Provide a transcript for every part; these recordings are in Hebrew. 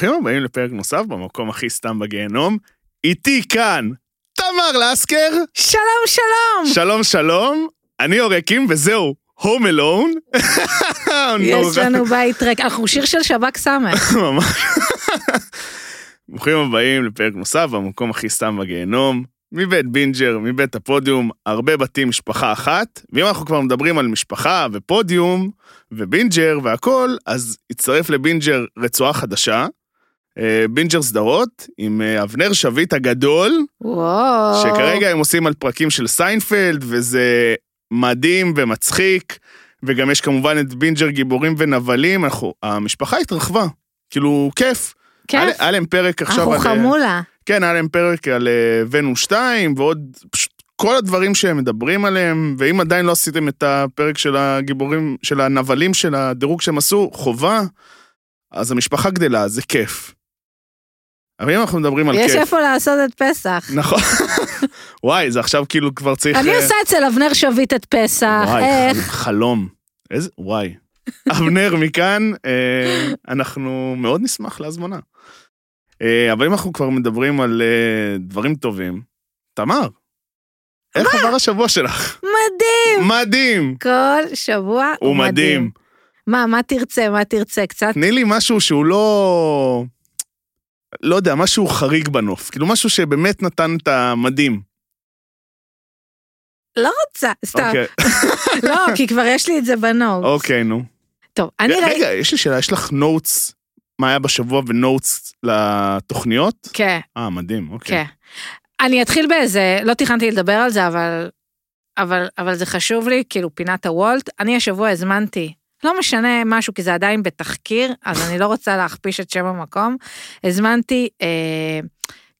ברוכים הבאים לפרק נוסף במקום הכי סתם בגיהנום. איתי כאן, תמר לסקר. שלום, שלום. שלום, שלום. אני אורקים, וזהו, הום אלון. יש לנו בית ריק. אנחנו שיר של שב"כ סמך. ממש. ברוכים הבאים לפרק נוסף במקום הכי סתם בגיהנום. מבית בינג'ר, מבית הפודיום, הרבה בתים, משפחה אחת. ואם אנחנו כבר מדברים על משפחה ופודיום ובינג'ר והכל, אז הצטרף לבינג'ר רצועה חדשה. אה, בינג'ר סדרות עם אה, אבנר שביט הגדול, וואו. שכרגע הם עושים על פרקים של סיינפלד, וזה מדהים ומצחיק, וגם יש כמובן את בינג'ר גיבורים ונבלים, אנחנו, המשפחה התרחבה, כאילו, כיף. כיף. היה להם פרק עכשיו אנחנו על... אה, חמולה. כן, היה להם פרק על ונו 2, ועוד פשוט כל הדברים שהם מדברים עליהם, ואם עדיין לא עשיתם את הפרק של הגיבורים, של הנבלים של הדירוג שהם עשו, חובה, אז המשפחה גדלה, זה כיף. אבל אם אנחנו מדברים על יש כיף... איפה לעשות את פסח. נכון. וואי, זה עכשיו כאילו כבר צריך... אני אה, עושה אצל אבנר שביט את פסח. וואי, איך? ח- חלום. איזה... וואי. אבנר מכאן, אה, אנחנו מאוד נשמח להזמנה. אה, אבל אם אנחנו כבר מדברים על דברים טובים, תמר, איך עבר השבוע שלך? מדהים. מדהים. כל שבוע הוא מדהים. מה, מה תרצה, מה תרצה? קצת? תני לי משהו שהוא לא... לא יודע, משהו חריג בנוף. כאילו משהו שבאמת נתן את המדהים. לא רוצה, סתם. אוקיי, לא, כי כבר יש לי את זה בנוט. אוקיי, נו. טוב, אני ראיתי... רגע, יש לי שאלה, יש לך נוטס, מה היה בשבוע ונוטס לתוכניות? כן, אה, מדהים, אוקיי. כן. אני אתחיל באיזה, לא תכננתי לדבר על זה, אבל, אבל, אבל זה חשוב לי, כאילו פינת הוולט. אני השבוע הזמנתי, לא משנה משהו, כי זה עדיין בתחקיר, אז אני לא רוצה להכפיש את שם המקום. הזמנתי אה,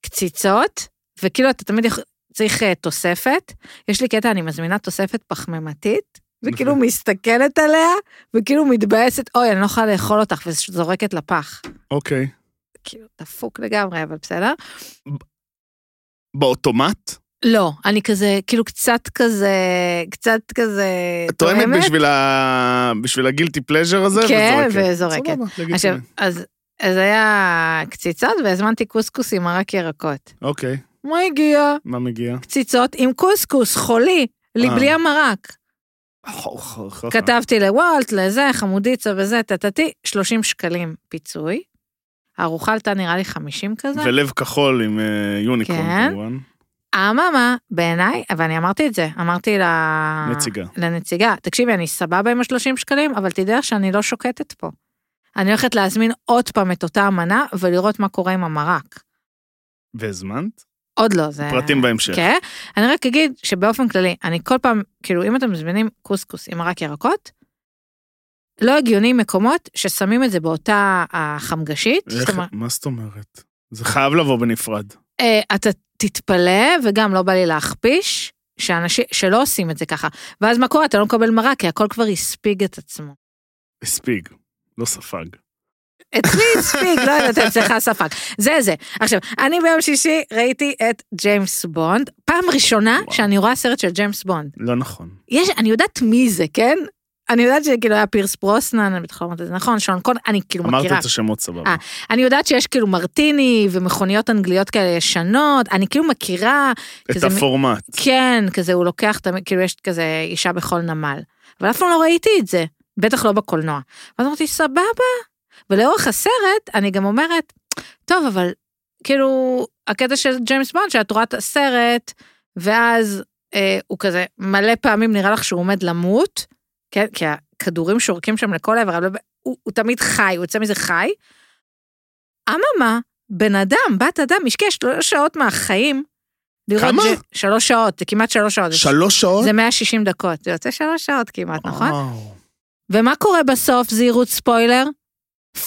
קציצות, וכאילו אתה תמיד צריך אה, תוספת. יש לי קטע, אני מזמינה תוספת פחמימתית, וכאילו מסתכלת עליה, וכאילו מתבאסת, אוי, אני לא יכולה לאכול אותך, וזורקת לפח. אוקיי. כאילו, דפוק לגמרי, אבל בסדר. באוטומט? לא, אני כזה, כאילו קצת כזה, קצת כזה... את טועמת בשביל ה- בשביל הגילטי פלז'ר הזה? כן, וזורקת. וזורקת. סבבה. עכשיו, אז, אז היה קציצות והזמנתי קוסקוס עם מרק ירקות. אוקיי, מה הגיע? מה מגיע? קציצות עם קוסקוס, חולי, לי אה. בלי המרק. כתבתי לוולט, לזה, חמודיצה וזה, טטטי, 30 שקלים פיצוי. הארוחה עלתה נראה לי 50 כזה. ולב כחול עם אה, יוניקורן כן. כמובן. אממה, בעיניי, ואני אמרתי את זה, אמרתי ל... נציגה. לנציגה, תקשיבי, אני סבבה עם ה-30 שקלים, אבל תדעי לך שאני לא שוקטת פה. אני הולכת להזמין עוד פעם את אותה המנה ולראות מה קורה עם המרק. והזמנת? עוד לא, זה... פרטים בהמשך. כן. אני רק אגיד שבאופן כללי, אני כל פעם, כאילו, אם אתם מזמינים קוסקוס עם מרק ירקות, לא הגיוני מקומות ששמים את זה באותה החמגשית. איך- אומרת, מה זאת אומרת? זה חייב לבוא בנפרד. אה, אתה תתפלא, וגם לא בא לי להכפיש, שאנשים, שלא עושים את זה ככה. ואז מה קורה? אתה לא מקבל מרק, כי הכל כבר הספיג את עצמו. הספיג, לא ספג. אצלי הספיק, לא יודעת, אצלך ספק. זה זה. עכשיו, אני ביום שישי ראיתי את ג'יימס בונד, פעם ראשונה וואו. שאני רואה סרט של ג'יימס בונד. לא נכון. יש, אני יודעת מי זה, כן? אני יודעת שכאילו היה פירס ברוסנן, אני בטח אומרת את זה נכון, שון קון, אני כאילו אמרת מכירה. את השמות סבבה. אה. אני יודעת שיש כאילו מרטיני ומכוניות אנגליות כאלה ישנות, אני כאילו מכירה, את כזה הפורמט. כן, כזה הוא לוקח, כאילו יש כזה אישה בכל נמל. אבל אף פעם לא ראיתי את זה, בטח לא בקולנוע. ואז אמרתי, סבבה. ולאורך הסרט, אני גם אומרת, טוב, אבל כאילו, הקטע של ג'יימס בונד, שאת רואה את הסרט, ואז אה, הוא כזה מלא פעמים נראה לך שהוא עומד למות, כן, כי הכדורים שורקים שם לכל עבר, אבל הוא, הוא תמיד חי, הוא יוצא מזה חי. אממה, בן אדם, בת אדם, השקיע שלוש שעות מהחיים. כמה? ג'- שלוש שעות, זה כמעט שלוש שעות. שלוש שעות? זה 160 דקות, זה יוצא שלוש שעות כמעט, נכון? וואו. ומה קורה בסוף, זהירות ספוילר?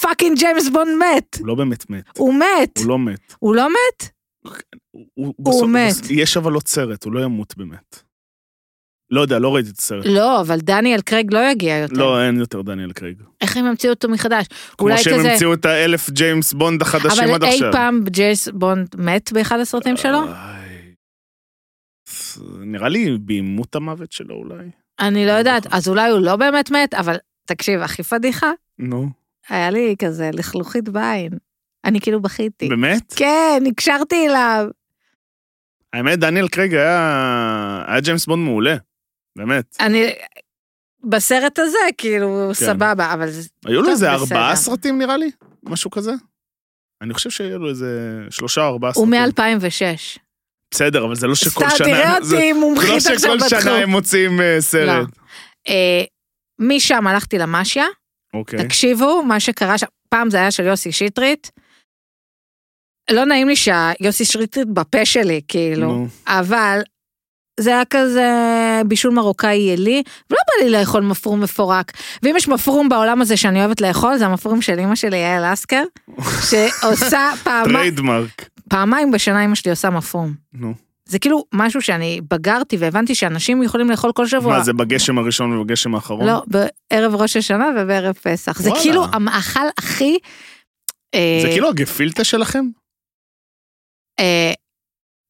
fucking ג'יימס בונד מת. הוא לא באמת מת. הוא מת. הוא לא מת. הוא לא מת? הוא- הוא בסוף- מת. יש אבל עוד סרט, הוא לא ימות באמת. לא יודע, לא ראיתי את הסרט. לא, אבל דניאל קרייג לא יגיע יותר. לא, אין יותר דניאל קרייג. איך הם המציאו אותו מחדש? כמו שהם כזה... המציאו את האלף ג'יימס בונד החדשים עד אבל עכשיו. אי פעם ג'יימס בונד מת באחד הסרטים שלו? נראה לי בעימות המוות שלו אולי. אני לא יודעת, נכון. אז אולי הוא לא באמת מת, אבל תקשיב, הכי פדיחה, נו. היה לי כזה לכלוכית בעין. אני כאילו בכיתי. באמת? כן, נקשרתי אליו. האמת, דניאל קרייג היה... היה ג'יימס בונד מעולה. באמת. אני... בסרט הזה, כאילו, כן. סבבה, אבל... זה- היו לו איזה. ארבעה סרטים, נראה לי? משהו כזה? אני חושב שהיו לו איזה שלושה או ארבעה הוא סרטים. מ-2006. בסדר, אבל זה לא שכל סתם, שנה... תראה זה- אותי זה מומחית לא עכשיו שכל שנה בתחום. הם מוציאים אה, סרט. אה, משם הלכתי למשיה, אוקיי. תקשיבו, מה שקרה שם, פעם זה היה של יוסי שטרית. לא נעים לי שיוסי שטרית בפה שלי, כאילו, נו. אבל זה היה כזה בישול מרוקאי עילי, ולא בא לי לאכול מפרום מפורק. ואם יש מפרום בעולם הזה שאני אוהבת לאכול, זה המפרום של אמא שלי, יעל אסקר, שעושה פעמיים, trademark. פעמיים בשנה אמא שלי עושה מפרום. נו. זה כאילו משהו שאני בגרתי והבנתי שאנשים יכולים לאכול כל שבוע. מה, זה בגשם הראשון ובגשם האחרון? לא, בערב ראש השנה ובערב פסח. זה וואלה. כאילו המאכל הכי... אה, זה כאילו הגפילטה שלכם? אה,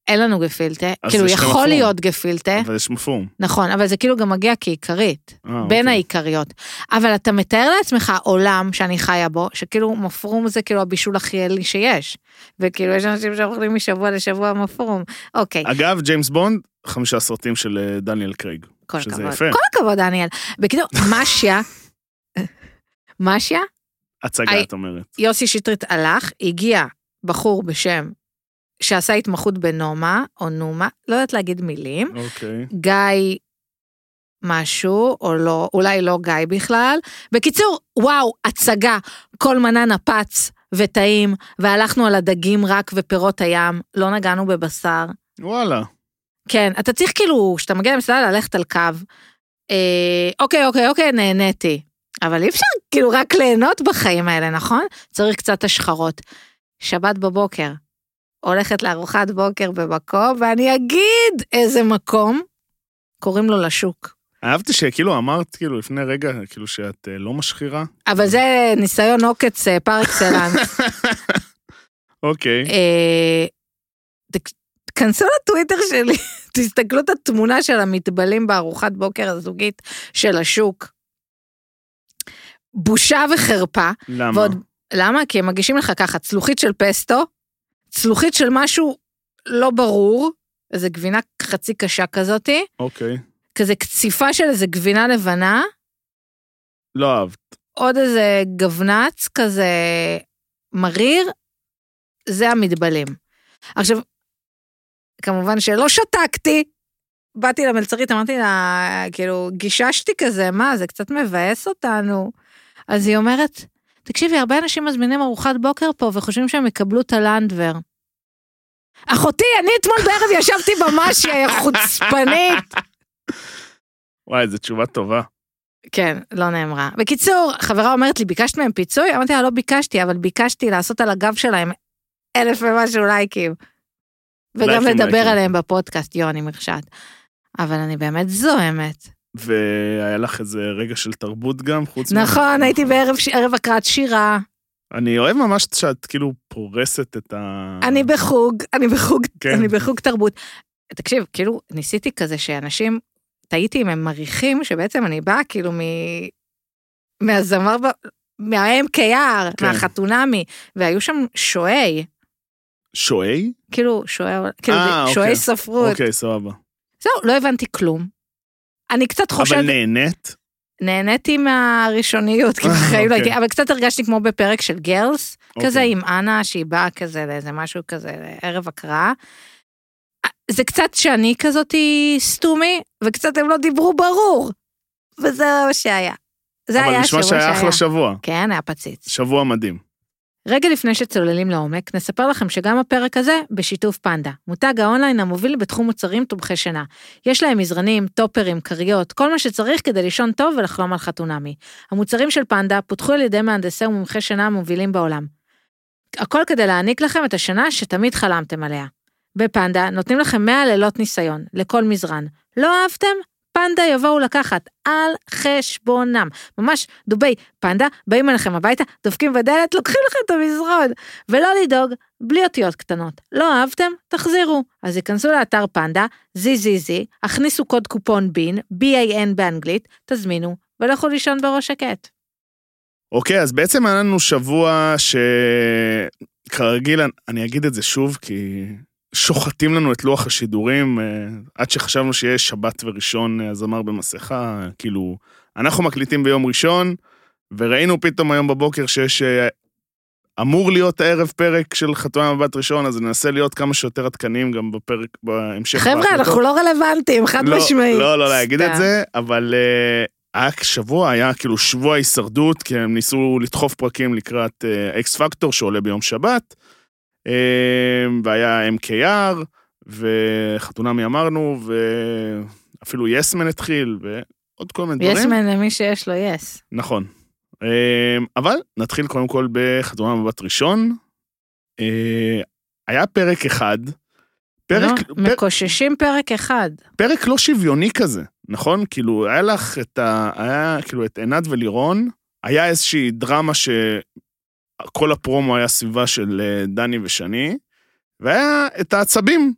אין לנו גפילטה, כאילו יכול מפרום. להיות גפילטה, אבל יש מפרום. נכון, אבל זה כאילו גם מגיע כעיקרית, אה, בין אוקיי. העיקריות. אבל אתה מתאר לעצמך עולם שאני חיה בו, שכאילו מפרום זה כאילו הבישול הכי עלי שיש. וכאילו יש אנשים שאוכלים משבוע לשבוע מפרום. אוקיי, אגב, ג'יימס בונד, חמישה סרטים של אה, דניאל קרייג. כל שזה הכבוד. יפה. כל הכבוד, דניאל. בקיצור, משיה, משיה, הצגה. את אומרת. יוסי שטרית הלך, הגיע בחור בשם, שעשה התמחות בנומה, או נומה, לא יודעת להגיד מילים, אוקיי. גיא משהו, או לא, אולי לא גיא בכלל. בקיצור, וואו, הצגה, כל מנה נפץ וטעים, והלכנו על הדגים רק ופירות הים, לא נגענו בבשר. וואלה. כן, אתה צריך כאילו, כשאתה מגיע למסעדה, ללכת על קו. אה, אוקיי, אוקיי, אוקיי, נהניתי. אבל אי אפשר כאילו רק ליהנות בחיים האלה, נכון? צריך קצת השחרות. שבת בבוקר, הולכת לארוחת בוקר במקום, ואני אגיד איזה מקום, קוראים לו לשוק. אהבתי שכאילו אמרת, כאילו, לפני רגע, כאילו שאת אה, לא משחירה. אבל זה ניסיון עוקץ אה, פר אקסלנס. אוקיי. אה, תכנסו לטוויטר שלי, תסתכלו את התמונה של המטבלים בארוחת בוקר הזוגית של השוק. בושה וחרפה, למה? ועוד, למה? כי הם מגישים לך ככה, צלוחית של פסטו, צלוחית של משהו לא ברור, איזה גבינה חצי קשה כזאתי, אוקיי. כזה קציפה של איזה גבינה לבנה, לא אהבת. עוד איזה גבנץ כזה מריר, זה המטבלים. עכשיו, כמובן שלא שתקתי, באתי למלצרית, אמרתי לה, כאילו, גיששתי כזה, מה, זה קצת מבאס אותנו. אז היא אומרת, תקשיבי, הרבה אנשים מזמינים ארוחת בוקר פה וחושבים שהם יקבלו את הלנדבר. אחותי, אני אתמול בערב ישבתי במשי, חוצפנית. וואי, זו תשובה טובה. כן, לא נאמרה. בקיצור, חברה אומרת לי, ביקשת מהם פיצוי? אמרתי לה, לא ביקשתי, אבל ביקשתי לעשות על הגב שלהם אלף ומשהו לייקים. וגם לייקים, לדבר לייקים. עליהם בפודקאסט, יוני מרשת. אבל אני באמת זוהמת. והיה לך איזה רגע של תרבות גם, חוץ מה- נכון, הייתי בערב ש- הקראת שירה, אני אוהב ממש שאת כאילו פורסת את ה... אני בחוג, אני בחוג, כן. אני בחוג תרבות. תקשיב, כאילו, ניסיתי כזה שאנשים, תהיתי אם הם מריחים שבעצם אני באה כאילו מ... מהזמר. מה-MKR, כן. מהחתונמי, והיו שם שועי, שועי? כאילו, שועי, כאילו, אה, שועי אוקיי. ספרות. אוקיי, סבבה. זהו, לא הבנתי כלום. אני קצת חושבת, אבל נהנית? נהניתי מהראשוניות, כאילו, בחיים לא אוקיי. הייתי, אבל קצת הרגשתי כמו בפרק של גרלס, כזה אוקיי. עם אנה, שהיא באה כזה לאיזה משהו כזה, ערב הקראה. זה קצת שאני כזאתי סתומי, וקצת הם לא דיברו ברור. וזה מה שהיה. זה אבל היה נשמע השבוע שהיה אחלה שבוע. כן, היה פציץ. שבוע מדהים. רגע לפני שצוללים לעומק, נספר לכם שגם הפרק הזה בשיתוף פנדה, מותג האונליין המוביל בתחום מוצרים תומכי שינה. יש להם מזרנים, טופרים, כריות, כל מה שצריך כדי לישון טוב ולחלום על חתונמי. המוצרים של פנדה פותחו על ידי מהנדסי ומומחי שינה המובילים בעולם. הכל כדי להעניק לכם את השינה שתמיד חלמתם עליה. בפנדה נותנים לכם 100 לילות ניסיון, לכל מזרן. לא אהבתם? פנדה יבואו לקחת על חשבונם. ממש דובי פנדה, באים אליכם הביתה, דופקים בדלת, לוקחים לכם את המזרון. ולא לדאוג, בלי אותיות קטנות. לא אהבתם? תחזירו. אז היכנסו לאתר פנדה, ZZZ, הכניסו קוד קופון בין, B-A-N באנגלית, תזמינו, ולכו לישון בראש שקט. אוקיי, אז בעצם היה לנו שבוע כרגיל, אני- אני אגיד את זה שוב, כי שוחטים לנו את לוח השידורים, אה, עד שחשבנו שיש שבת וראשון אה, הזמר במסכה, כאילו, אנחנו מקליטים ביום ראשון, וראינו פתאום היום בבוקר שיש... אה, אמור להיות הערב פרק של חתונה מבט ראשון, אז ננסה להיות כמה שיותר עדכניים גם בפרק, בהמשך. חבר'ה. אנחנו לא רלוונטיים, חד לא, משמעית. לא, לא להגיד את. זה, אבל היה שבוע, היה כאילו שבוע הישרדות, כי הם ניסו לדחוף פרקים לקראת אקס פקטור שעולה ביום שבת, והיה MKR, וחתונמי אמרנו, ואפילו יסמן התחיל, ועוד כל מיני דברים. יסמן למי שיש לו יס. נכון. אה, אבל נתחיל קודם כל בחתונה מבט ראשון. אה, היה פרק אחד, פרק, לא, מקוששים פרק אחד. פרק לא שוויוני כזה, נכון? כאילו, היה לך את ה... היה כאילו את עינת ולירון, היה איזושהי דרמה שכל הפרומו היה סביבה של אה, דני ושני, והיה את העצבים,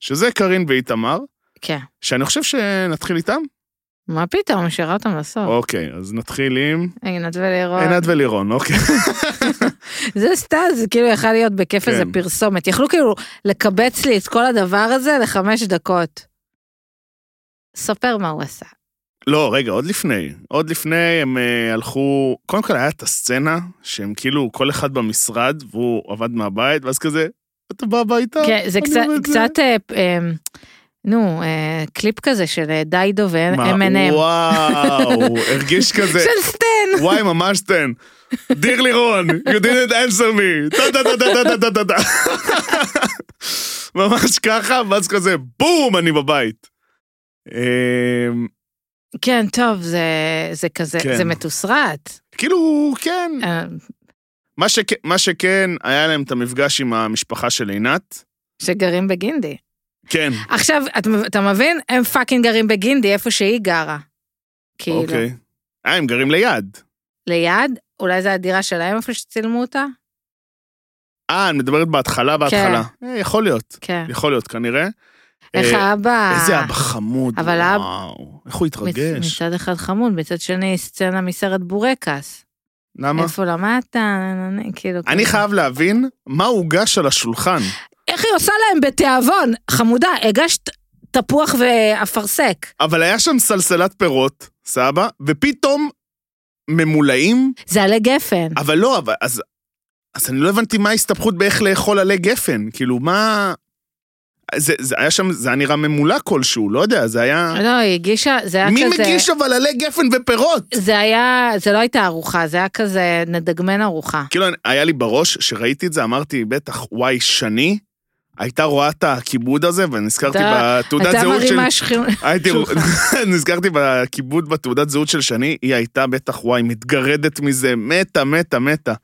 שזה קארין ואיתמר, כן. שאני חושב שנתחיל איתם. מה פתאום, השארה אותם לסוף. אוקיי, אז נתחיל עם עינת ולירון. עינת ולירון, אוקיי. זה סתם, זה כאילו יכול להיות בכיף כן. איזה פרסומת. יכלו כאילו לקבץ לי את כל הדבר הזה לחמש דקות. ספר מה הוא עשה. לא, רגע, עוד לפני. עוד לפני הם uh, הלכו... קודם כל היה את הסצנה שהם כאילו כל אחד במשרד והוא עבד מהבית, ואז כזה, אתה בא הביתה? כן, זה קצת... קצת זה. Uh, um, נו, אה, קליפ כזה של אה, דיידו ו-M&M. וואו, הרגיש כזה. של סטן. וואי, ממש סטן. dear לירון, you didn't answer me. ממש ככה, ואז כזה, בום, אני בבית. אה, כן, טוב, זה, זה כזה, כן. זה מתוסרט. כאילו, כן. אה, מה שכן- מה שכן, היה להם את המפגש עם המשפחה של עינת. שגרים בגינדי. כן, עכשיו, אתה, אתה מבין? הם fucking גרים בגינדי, איפה שהיא גרה. כאילו, אוקיי. אה, הם גרים ליד. ליד, אולי זה הדירה שלהם איפה שצילמו אותה? אה, אני מדברת בהתחלה, בהתחלה. אה, יכול להיות, כן. יכול להיות כנראה. איך אה, האבא... איזה אבא חמוד, אבל וואו. איך הוא התרגש. מצד אחד חמוד, מצד שני סצנה מסרט בורקס. למה? איפה למדת? כאילו... אני כזה. חייב להבין מה הוגש על השולחן. איך היא עושה להם בתיאבון? חמודה, הגשת תפוח ואפרסק. אבל היה שם סלסלת פירות, סבא, ופתאום ממולאים, זה עלי גפן. אבל לא, אבל אז... אז אני לא הבנתי מה ההסתבכות באיך לאכול עלי גפן, כאילו, מה... זה, זה היה שם, זה היה נראה ממולא כלשהו, לא יודע, זה היה... לא, היא הגישה, זה היה מי כזה... מגיש אבל עלי גפן ופירות? זה היה, זה לא הייתה ארוחה, זה היה כזה נדגמן ארוחה. כאילו, היה לי בראש, שראיתי את זה, אמרתי, בטח, וואי, שני, הייתה רואה את הכיבוד הזה, ונזכרתי בתעודת זהות של... הייתי. נזכרתי בכיבוד בתעודת זהות של שני, היא הייתה בטח, וואי, מתגרדת מזה, מתה, מתה, מתה.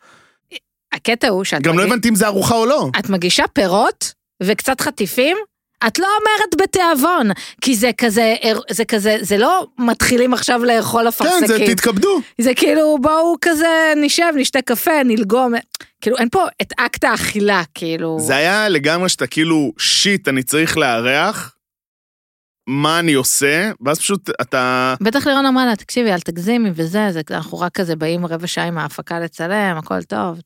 הקטע הוא שאת גם לא הבנתי אם זה ארוחה או לא. את מגישה פירות וקצת חטיפים, את לא אומרת בתיאבון, כי זה כזה, זה כזה, זה לא מתחילים עכשיו לאכול כן, זה אפרסקים. תתכבדו. זה כאילו, בואו כזה נשב, נשתה קפה, נלגום. כאילו, אין פה את אקט האכילה, כאילו. זה היה לגמרי שאתה כאילו, שיט, אני צריך לארח, מה אני עושה, ואז פשוט אתה... בטח לירון אמרה לה, תקשיבי, אל תגזימי וזה, זה, אנחנו רק כזה באים רבע שעה עם ההפקה לצלם, הכל טוב.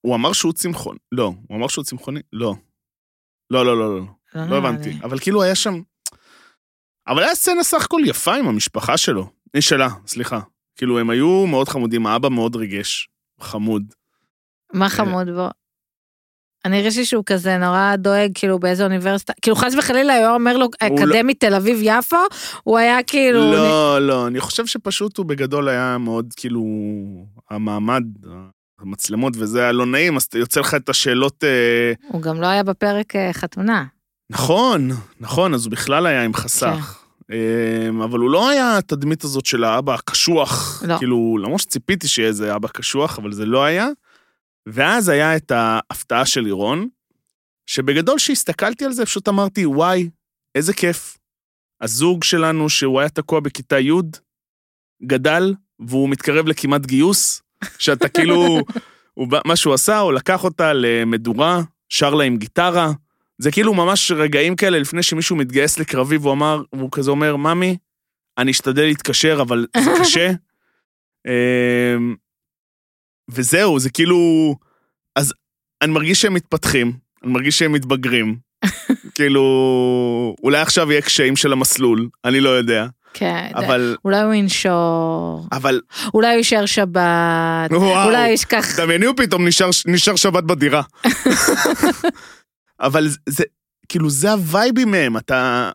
הוא אמר שהוא צמחוני. לא, הוא אמר שהוא צמחוני? לא. לא, לא, לא, לא. לא נראה הבנתי. לי. אבל כאילו היה שם... אבל היה סצנה סך הכל יפה עם המשפחה שלו. היא שלה, סליחה. כאילו, הם היו מאוד חמודים, האבא מאוד ריגש. חמוד. מה חמוד בו? אני הרגשתי שהוא כזה נורא דואג, כאילו באיזה אוניברסיטה, כאילו חס וחלילה היה אומר לו לא- אקדמית תל אביב יפו, הוא היה כאילו, לא, לא, אני חושב שפשוט הוא בגדול היה מאוד, כאילו, המעמד, המצלמות וזה היה לא נעים, אז יוצא לך את השאלות... אה, הוא גם לא היה בפרק אה, חתונה. נכון, נכון, אז הוא בכלל היה עם חסך. אה, אבל הוא לא היה התדמית הזאת של האבא הקשוח. לא. כאילו, למרות שציפיתי שיהיה איזה אבא קשוח, אבל זה לא היה. ואז היה את ההפתעה של לירון, שבגדול כשהסתכלתי על זה, פשוט אמרתי, וואי, איזה כיף. הזוג שלנו, שהוא היה תקוע בכיתה י', גדל, והוא מתקרב לכמעט גיוס, שאתה כאילו, הוא, מה שהוא עשה, הוא לקח אותה למדורה, שר לה עם גיטרה. זה כאילו ממש רגעים כאלה לפני שמישהו מתגייס לקרבי, והוא אמר, והוא כזה אומר, ממי, אני אשתדל להתקשר, אבל זה קשה. אמ, וזהו, זה כאילו... אז אני מרגיש שהם מתפתחים, אני מרגיש שהם מתבגרים. כאילו, אולי עכשיו יהיה קשיים של המסלול, אני לא יודע. כן, אבל, אולי הוא ינשור, אבל, אולי הוא יישאר שבת, וואו. אולי ישכח... דמייני הוא פתאום נשאר, נשאר שבת בדירה. אבל זה- זה, כאילו, זה הווייבים מהם, אתה...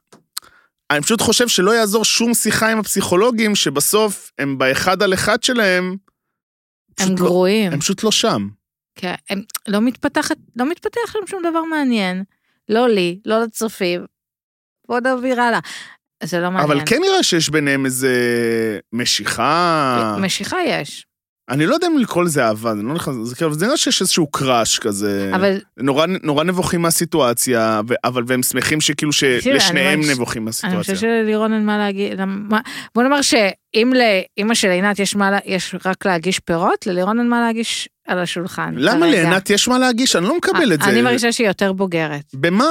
אני פשוט חושב שלא יעזור שום שיחה עם הפסיכולוגים, שבסוף הם באחד על אחד שלהם, הם לא- גרועים. הם פשוט לא שם. כן, הם לא מתפתחת, לא מתפתח להם שום דבר מעניין. לא לי, לא לצופים. בוא נעביר הלאה. זה לא מעניין. אבל כן נראה שיש ביניהם איזה משיכה. משיכה יש, אני לא יודע אם לקרוא לזה אהבה, זה לא נכנס, זה כאילו, זה נראה שיש איזשהו קראש כזה. אבל נורא, נורא נבוכים מהסיטואציה, ו- אבל והם שמחים שכאילו שלשניהם אני ממש- נבוכים אני מהסיטואציה. שללירון אין מה להגיד, למה- בוא נאמר שאם לאימא של עינת יש מה, לה- יש רק להגיש פירות, ללירון אין מה להגיש על השולחן. למה. לעינת יש מה להגיש? אני לא מקבל את זה. אני מרגישה שהיא יותר בוגרת. במה?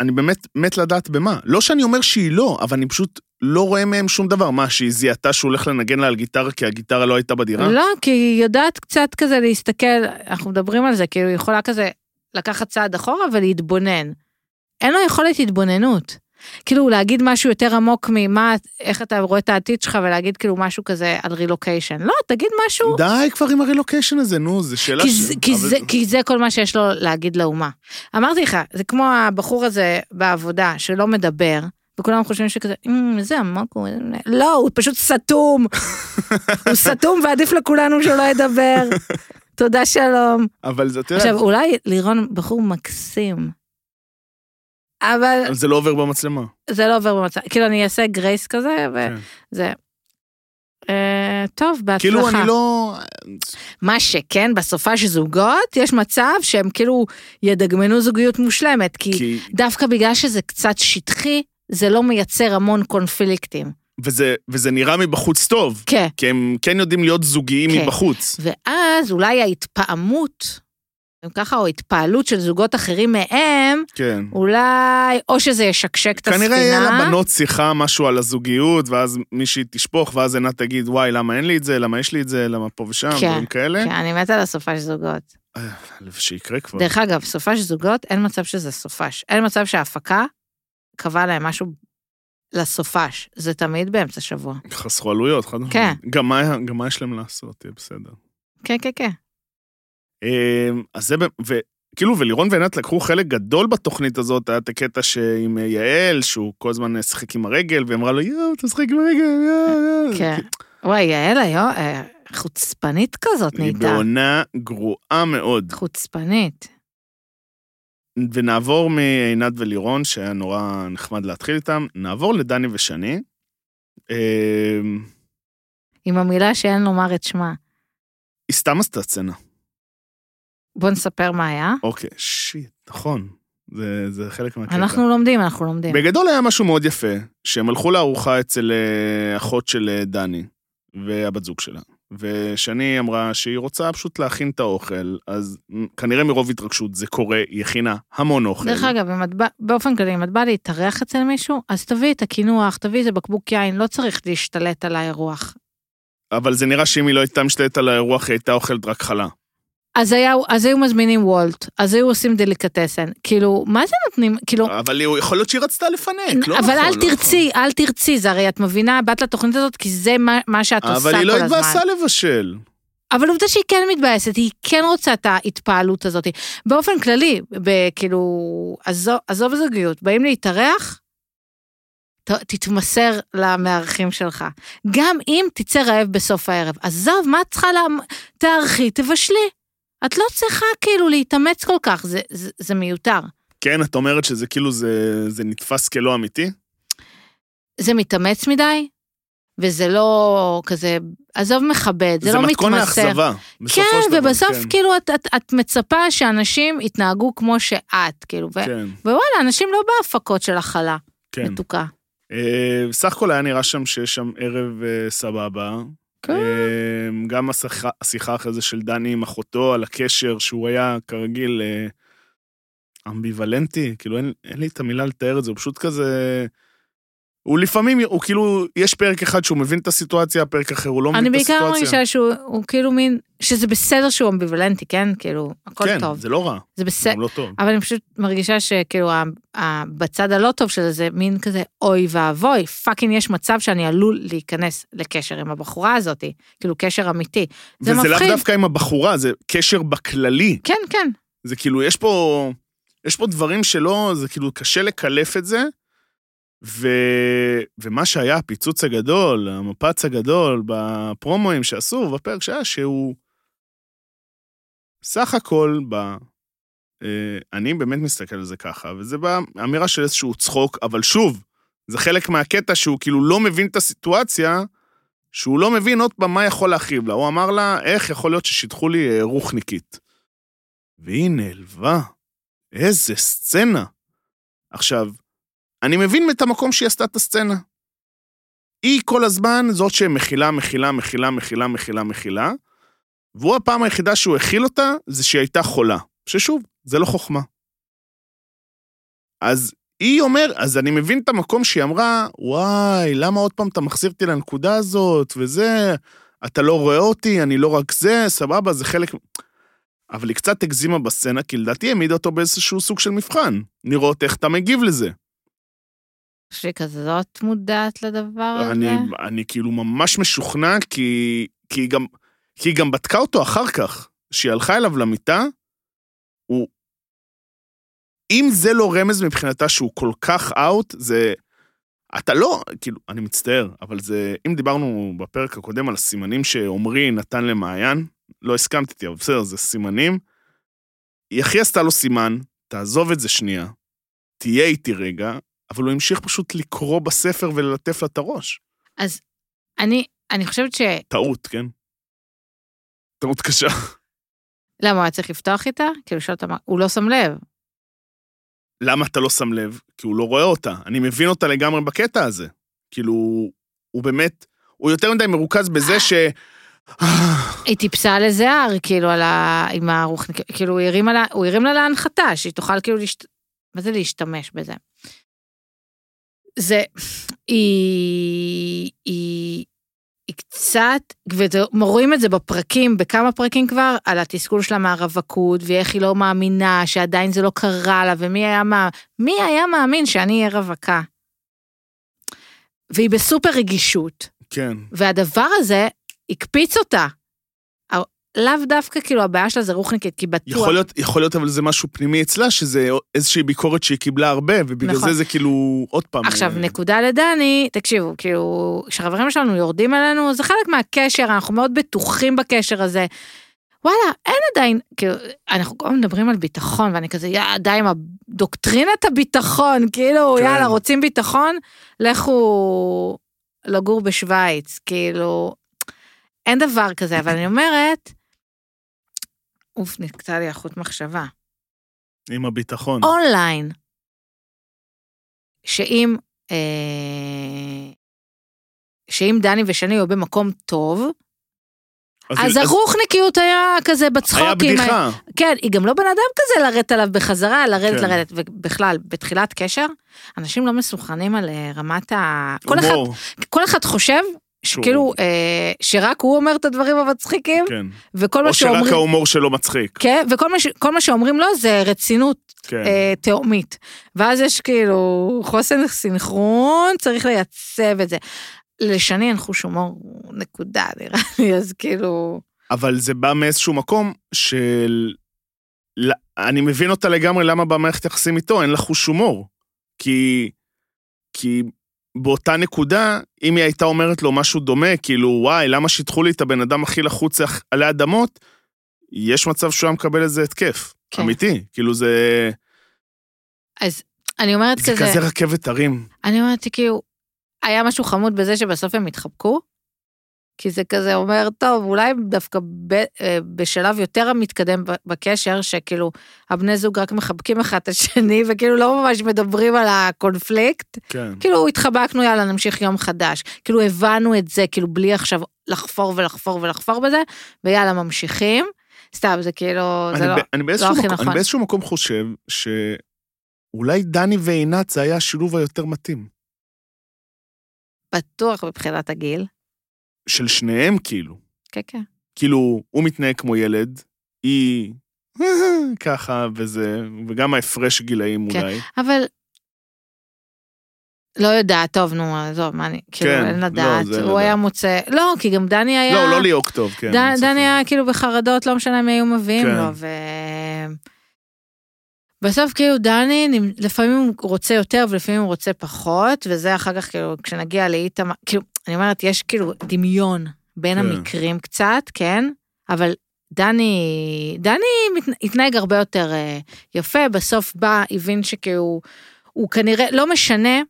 אני באמת מת לדעת במה. לא שאני אומר שהיא לא, אבל אני פשוט לא רואה מהם שום דבר. מה, שהיא זיהתה שהוא הולך לנגן לה על גיטרה כי הגיטרה לא הייתה בדירה? לא, כי היא יודעת קצת כזה להסתכל, אנחנו מדברים על זה, כאילו היא יכולה כזה לקחת צעד אחורה ולהתבונן. אין לו יכולת התבוננות. כאילו להגיד משהו יותר עמוק ממה, איך אתה רואה את העתיד שלך ולהגיד כאילו משהו כזה על רילוקיישן. לא, תגיד משהו, די כבר עם הרילוקיישן הזה, נו, זו שאלה כי, ש... זה- כי, אבל- זה, כי זה כל מה שיש לו להגיד לאומה. אמרתי לך, זה כמו הבחור הזה בעבודה שלא מדבר, וכולם חושבים שכזה, "אמ, זה עמוק, הוא... לא, הוא פשוט סתום. הוא סתום ועדיף לכולנו שהוא לא ידבר. תודה שלום. אבל זה, אתה יודע, עכשיו, אולי לירון בחור מקסים, אבל אבל זה לא עובר במצלמה. זה לא עובר במצב, כאילו אני אעשה גרייס כזה, כן. וזה... אה, טוב, בהצלחה. כאילו, אני לא... מה שכן, בסופה של זוגות, יש מצב שהם כאילו ידגמנו זוגיות מושלמת, כי, כי... דווקא בגלל שזה קצת שטחי, זה לא מייצר המון קונפליקטים. וזה, וזה נראה מבחוץ טוב, כן. כי הם כן יודעים להיות זוגיים כן. מבחוץ. ואז אולי ההתפעמות, אם ככה, או התפעלות של זוגות אחרים מהם, כן. אולי, או שזה ישקשק את הספינה. כנראה יהיה לבנות שיחה משהו על הזוגיות, ואז מישהי תשפוך, ואז עינת תגיד, וואי, למה אין לי את זה, למה יש לי את זה, למה פה ושם, כן, דברים כאלה. כן, אני מתה על הסופה של זוגות. אה, שיקרה כבר. דרך אגב, סופה של זוגות, אין מצב שזה סופש. אין מצב שההפקה קבעה להם משהו לסופש. זה תמיד באמצע שבוע. חסכו עלויות, חד משמעית. כן. גם מה- גם מה יש להם לעשות, יהיה בסדר. כן, כן, כן. אמ, אז זה, וכאילו, ולירון ועינת לקחו חלק גדול בתוכנית הזאת, היה את הקטע שעם יעל, שהוא כל הזמן שיחק עם הרגל, והיא אמרה לו, יואו, תשחק עם הרגל, יואו, יואו. כן. וואי, יעל היום, אה, חוצפנית כזאת היא נהייתה. בעונה גרועה מאוד. חוצפנית. ונעבור מעינת ולירון, שהיה נורא נחמד להתחיל איתם, נעבור לדני ושני. אמ, עם המילה שאין לומר את שמה. היא סתם עשתה סצנה. בוא נספר מה היה. אוקיי, שיט, נכון. זה, זה חלק מהקטע. אנחנו לומדים, אנחנו לומדים. בגדול היה משהו מאוד יפה, שהם הלכו לארוחה אצל אה, אחות של אה, דני והבת זוג שלה. ושני אמרה שהיא רוצה פשוט להכין את האוכל, אז כנראה מרוב התרגשות זה קורה, היא הכינה המון אוכל. דרך אגב, אם את בא, באופן כללי, אם את באה להתארח אצל מישהו, אז תביאי את הקינוח, תביאי איזה בקבוק יין, לא צריך להשתלט על האירוח. אבל זה נראה שאם היא לא הייתה משתלטת על האירוח, היא הייתה אוכלת רק חלה. אז, היה, אז היו מזמינים וולט, אז היו עושים דליקטסן. כאילו, מה זה נותנים? כאילו, אבל יכול להיות שהיא רצתה לפנק, לא אבל נכון, אל לא תרצי, אל תרצי, זה הרי את מבינה, באת לתוכנית הזאת כי זה מה, מה שאת נכון. עושה אבל היא כל לא הזמן. התבאסה לבשל. אבל עובדה שהיא כן מתבאסת, היא כן רוצה את ההתפעלות הזאת. באופן כללי, כאילו, עזוב, עזוב זוגיות, באים להתארח, תתמסר למארחים שלך. גם אם תצא רעב בסוף הערב. עזוב, מה את צריכה לה... תארחי, תבשלי. את לא צריכה כאילו להתאמץ כל כך, זה, זה, זה מיותר. כן, את אומרת שזה כאילו, זה, זה נתפס כלא אמיתי? זה מתאמץ מדי, וזה לא כזה, עזוב מכבד, זה, זה לא מתכון מתמסר. לאכזבה. בסופו כן, של דבר, ובסוף כן. כאילו את, את, את מצפה שאנשים יתנהגו כמו שאת, כאילו, ו, כן, ווואלה, אנשים לא בהפקות של הכלה כן. מתוקה. אה, סך הכל היה נראה שם שיש שם ערב אה, סבבה. כן. גם השיחה, השיחה אחרי זה של דני עם אחותו על הקשר, שהוא היה כרגיל אה, אמביוולנטי, כאילו אין, אין לי את המילה לתאר את זה, הוא פשוט כזה... הוא לפעמים, הוא כאילו, יש פרק אחד שהוא מבין את הסיטואציה, פרק אחר הוא לא אני מבין את בעיקר הסיטואציה. מרגישה שהוא הוא כאילו מין, שזה בסדר שהוא אמביוולנטי, כן? כאילו, הכל כן, טוב. זה לא רע, זה בסדר. גם לא טוב. אבל אני פשוט מרגישה שכאילו ה- ה- בצד הלא טוב של זה, מין כזה אוי ואבוי, fucking יש מצב שאני עלול להיכנס לקשר עם הבחורה הזאת, כאילו קשר אמיתי. זה וזה לאו מפחיד. דווקא עם הבחורה, זה קשר בכללי. כן, כן. זה כאילו, יש פה, יש פה דברים שלא, זה כאילו קשה לקלף את זה. ו... ומה שהיה הפיצוץ הגדול, המפץ הגדול בפרומואים שעשו בפרק שהיה, שהוא סך הכל, ב... אה, אני באמת מסתכל על זה ככה, וזה באמירה של איזשהו צחוק, אבל שוב, זה חלק מהקטע שהוא כאילו לא מבין את הסיטואציה, שהוא לא מבין עוד פעם מה יכול להכאיב לה. הוא אמר לה, איך יכול להיות ששיטחו לי אה, רוחניקית? והיא נעלבה. איזה סצנה. עכשיו, אני מבין את המקום שהיא עשתה את הסצנה. היא כל הזמן זאת שמכילה, מכילה, מכילה, מכילה, מכילה, מכילה, והוא הפעם היחידה שהוא הכיל אותה, זה שהיא הייתה חולה. ששוב, זה לא חוכמה. אז היא אומר, אז אני מבין את המקום שהיא אמרה, וואי, למה עוד פעם אתה מחזיר אותי לנקודה הזאת, וזה, אתה לא רואה אותי, אני לא רק זה, סבבה, זה חלק... אבל היא קצת הגזימה בסצנה, כי לדעתי העמידה אותו באיזשהו סוג של מבחן, לראות איך אתה מגיב לזה. שהיא כזאת מודעת לדבר הזה. אני, אני כאילו ממש משוכנע, כי, כי, היא גם, כי היא גם בדקה אותו אחר כך. כשהיא הלכה אליו למיטה, הוא... אם זה לא רמז מבחינתה שהוא כל כך אאוט, זה... אתה לא, כאילו, אני מצטער, אבל זה... אם דיברנו בפרק הקודם על הסימנים שעמרי נתן למעיין, לא הסכמתי איתי, אבל בסדר, זה סימנים. היא הכי עשתה לו סימן, תעזוב את זה שנייה, תהיה איתי רגע, אבל הוא המשיך פשוט לקרוא בספר וללטף לה את הראש. אז אני, אני חושבת ש... טעות, כן? טעות קשה. למה, הוא היה צריך לפתוח איתה? כאילו, לשאול אותה מה... הוא לא שם לב. למה אתה לא שם לב? כי הוא לא רואה אותה. אני מבין אותה לגמרי בקטע הזה. כאילו, הוא באמת, הוא יותר מדי מרוכז בזה ש... היא טיפסה על איזה הר, כאילו, על ה... עם הרוחניק... כאילו, הוא הרים, לה... הוא הרים לה להנחתה, שהיא תוכל כאילו להשת... מה זה להשתמש בזה? זה... היא... היא... היא קצת, ורואים את זה בפרקים, בכמה פרקים כבר, על התסכול שלה מהרווקות, ואיך היא לא מאמינה שעדיין זה לא קרה לה, ומי היה, מה... מי היה מאמין שאני אהיה רווקה? והיא בסופר רגישות, כן. והדבר הזה הקפיץ אותה. לאו דווקא כאילו הבעיה שלה זה רוחניקית, כי בטוח... יכול להיות, יכול להיות אבל זה משהו פנימי אצלה, שזה איזושהי ביקורת שהיא קיבלה הרבה, ובגלל נכון. זה זה כאילו, עוד פעם... עכשיו, אה, נקודה לדני, תקשיבו, כאילו, כשחברים שלנו יורדים עלינו, זה חלק מהקשר, אנחנו מאוד בטוחים בקשר הזה. וואלה, אין עדיין, כאילו, אנחנו כל הזמן מדברים על ביטחון, ואני כזה, יא, די עם הדוקטרינת הביטחון, כאילו, כן. יאללה, רוצים ביטחון? לכו לגור בשוויץ, כאילו, אין דבר כזה, אבל אני אומרת, אוף, נקטע לי החוט מחשבה. עם הביטחון. אונליין, שאם, אה, שאם דני ושני היו במקום טוב, אז הרוחניקיות היה כזה בצחוקים. היה בדיחה. כן, היא גם לא בן אדם כזה לרדת עליו בחזרה, לרדת, כן. לרדת. ובכלל, בתחילת קשר, אנשים לא מסוכנים על אה, רמת ה... כל אחד. כל אחד חושב שכאילו, אה, שרק הוא אומר את הדברים המצחיקים, כן. וכל מה או שרק שאומרים... ההומור שלו מצחיק. כן, וכל מה, ש... מה שאומרים לו זה רצינות כן. אה, תהומית. ואז יש כאילו חוסן סינכרון, צריך לייצב את זה. לשני אין חוש הומור, נקודה נראה לי, אז כאילו... אבל זה בא מאיזשהו מקום של... ל- אני מבין אותה לגמרי למה במערכת יחסים איתו אין לה חוש הומור. כי... כי באותה נקודה, אם היא הייתה אומרת לו משהו דומה, כאילו, וואי, למה שיטחו לי את הבן אדם הכי לחוץ עלי אדמות, יש מצב שהוא היה מקבל איזה התקף. כן. אמיתי. כאילו זה... אז אני אומרת זה כזה, כזה רכבת הרים. אני אומרת כאילו, היה משהו חמוד בזה שבסוף הם התחבקו, כי זה כזה אומר, טוב, אולי דווקא ב, אה, בשלב יותר המתקדם בקשר, שכאילו הבני זוג רק מחבקים אחד את השני, וכאילו לא ממש מדברים על הקונפליקט, כן. כאילו התחבקנו, יאללה, נמשיך יום חדש. כאילו הבנו את זה, כאילו בלי עכשיו לחפור ולחפור ולחפור בזה, ויאללה, ממשיכים. סתם, זה כאילו, זה לא, ב- באיזשהו הכי נכון. אני באיזשהו מקום חושב שאולי דני ועינת זה היה השילוב היותר מתאים. בטוח מבחינת הגיל. של שניהם כאילו. כן, כן. כאילו, הוא מתנהג כמו ילד, היא ככה וזה, וגם ההפרש גילאים כן. אולי. אבל... לא יודעת, טוב, נו, עזוב, מה אני, כאילו, כן, אין לא, לדעת, אין הוא לדעת. היה מוצא, לא, כי גם דני היה, לא, לא ליהוק טוב, כן. ספק. דני היה כאילו בחרדות, לא משנה מי היו מביאים כן. לו, ו... בסוף כאילו דני, לפעמים הוא רוצה יותר ולפעמים הוא רוצה פחות, וזה אחר כך כאילו, כשנגיע לאיתמר, כאילו, אני אומרת, יש כאילו דמיון בין כן. המקרים קצת, כן? אבל דני, דני התנהג הרבה יותר אה, יפה, בסוף בא, הבין שכאילו, הוא כנראה, לא משנה,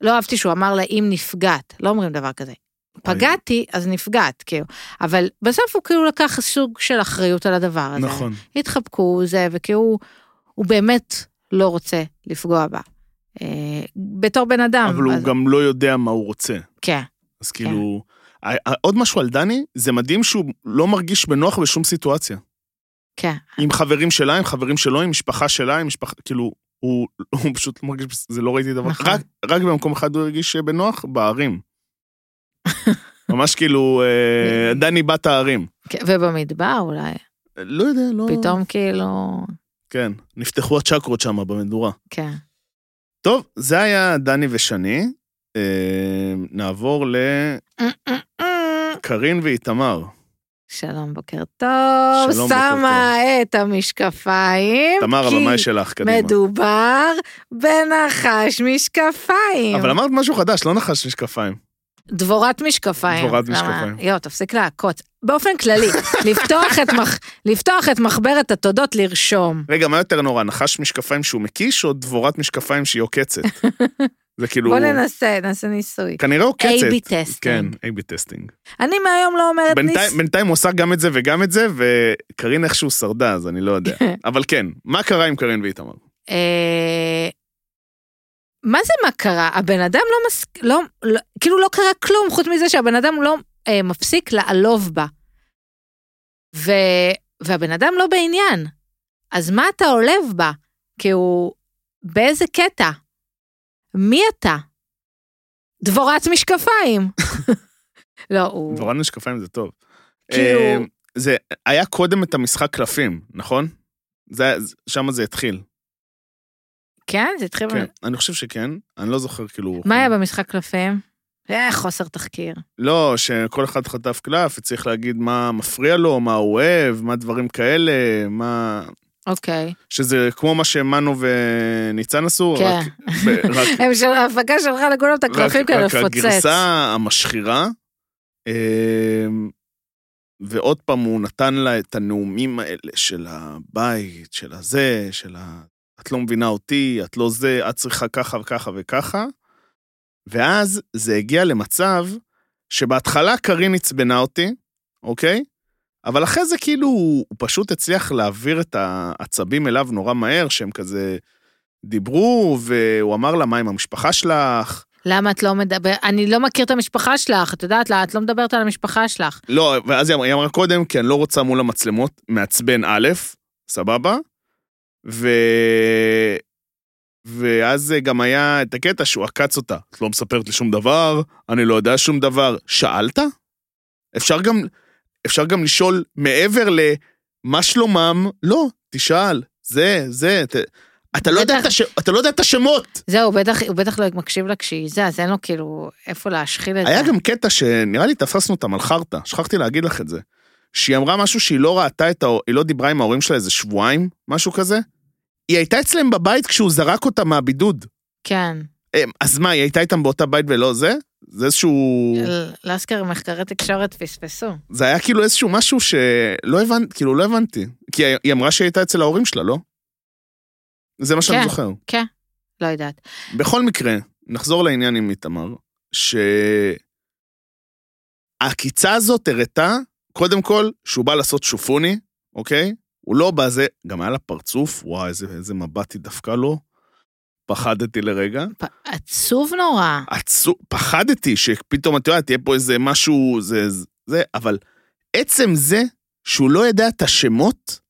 לא אהבתי שהוא אמר לה אם נפגעת, לא אומרים דבר כזה. פגעתי, אז נפגעת, כאילו. אבל בסוף הוא כאילו לקח סוג של אחריות על הדבר הזה. נכון. התחבקו, זה, וכאילו, הוא באמת לא רוצה לפגוע בה. אה, בתור בן אדם. אבל הוא אז- גם לא יודע מה הוא רוצה. כן, אז כאילו... ה- עוד משהו על דני, זה מדהים שהוא לא מרגיש בנוח בשום סיטואציה. כן. עם חברים שלה, עם חברים שלו, עם משפחה שלה, עם משפחה, כאילו, הוא, הוא פשוט לא מרגיש, זה לא ראיתי דבר, נכון. רק, רק במקום אחד הוא הרגיש בנוח, בערים. ממש כאילו, אה, דני בת הערים. כן, ובמדבר אולי, לא יודע, לא... פתאום כאילו, כן, נפתחו הצ'קרות שם במדורה. כן. טוב, זה היה דני ושני. אה, נעבור לקרין ואיתמר. שלום, בוקר טוב. שלום, בוקר שמה את המשקפיים. תמר, כי הבמה שלך, קדימה. מדובר בנחש משקפיים. אבל אמרת משהו חדש, לא נחש משקפיים. דבורת משקפיים. דבורת משקפיים. יואו, תפסיק לעקוץ. באופן כללי, לפתוח את מח- לפתוח את מחברת התודות לרשום. רגע, מה יותר נורא, נחש משקפיים שהוא מקיש, או דבורת משקפיים שהיא עוקצת? זה כאילו... בוא ננסה, נעשה ניסוי. כנראה עוקצת. A-B testing. כן, A-B testing. אני מהיום לא אומרת ניס... בינתיים, הוא עושה גם את זה וגם את זה, וקרין איכשהו שרדה, אז אני לא יודע. אבל כן, מה קרה עם קרין ואיתמר? אה, מה זה מה קרה? הבן אדם לא מס... לא, לא, כאילו לא קרה כלום, חוץ מזה שהבן אדם לא אה, מפסיק לעלוב בה. ו... והבן אדם לא בעניין. אז מה אתה עולב בה? כי הוא... באיזה קטע? מי אתה? דבורת משקפיים. לא, הוא... דבורת משקפיים זה טוב. כאילו- זה, היה קודם את המשחק קלפים, נכון? זה, שם זה התחיל. כן? זה התחיל... כן, אני חושב שכן, אני לא זוכר כאילו... מה היה במשחק קלפים? אה, חוסר תחקיר. לא, שכל אחד חטף קלף וצריך להגיד מה מפריע לו, מה הוא אוהב, מה דברים כאלה, מה... אוקיי. שזה כמו מה שמנו וניצן עשו, כן. רק... רק ההפקה שלחה לכולם את הקלפים רק- כדי רק לפוצץ. הגרסה המשחירה, אמ, ועוד פעם הוא נתן לה את הנאומים האלה של הבית, של הזה, של ה... את לא מבינה אותי, את לא זה, את צריכה ככה וככה וככה. ואז זה הגיע למצב שבהתחלה קארין עצבנה אותי, אוקיי? אבל אחרי זה כאילו הוא פשוט הצליח להעביר את העצבים אליו נורא מהר, שהם כזה דיברו, והוא אמר לה, מה עם המשפחה שלך? למה את לא מדבר? אני לא מכיר את המשפחה שלך, את יודעת, לה, את לא מדברת על המשפחה שלך. לא, ואז היא אמרה קודם, כי אני לא רוצה מול המצלמות, מעצבן א', סבבה? ו... ואז גם היה את הקטע שהוא עקץ אותה. את לא מספרת לי שום דבר, אני לא יודע שום דבר. שאלת? אפשר גם, אפשר גם לשאול מעבר למה שלומם, לא, תשאל, זה, זה, ת... אתה, לא בטח. הש... אתה לא יודע את השמות. זהו, בטח, הוא בטח לא מקשיב לה כשהיא זה, אז אין לו כאילו איפה להשחיל את זה. היה גם קטע שנראה לי תפסנו אותם על חרטא, שכחתי להגיד לך את זה. שהיא אמרה משהו שהיא לא ראתה את ה... היא לא דיברה עם ההורים שלה איזה שבועיים, משהו כזה. היא הייתה אצלם בבית כשהוא זרק אותה מהבידוד. כן. אה, אז מה, היא הייתה איתם באותה בית ולא זה? זה איזשהו... ל- לסקר מחקרי תקשורת פספסו. זה היה כאילו איזשהו משהו שלא הבנתי, כאילו לא הבנתי. כי היא אמרה שהיא הייתה אצל ההורים שלה, לא? זה מה שאני כן. זוכר. כן, לא יודעת. בכל מקרה, נחזור לעניין עם איתמר, שהעקיצה הזאת הראתה, קודם כל, שהוא בא לעשות שופוני, אוקיי? הוא לא בא זה, גם היה לה פרצוף, וואי, איזה, איזה מבט היא דפקה לו. פחדתי לרגע. פ- עצוב נורא. עצוב, פחדתי שפתאום, את יודעת, תהיה פה איזה משהו, זה, זה, אבל עצם זה שהוא לא ידע את השמות,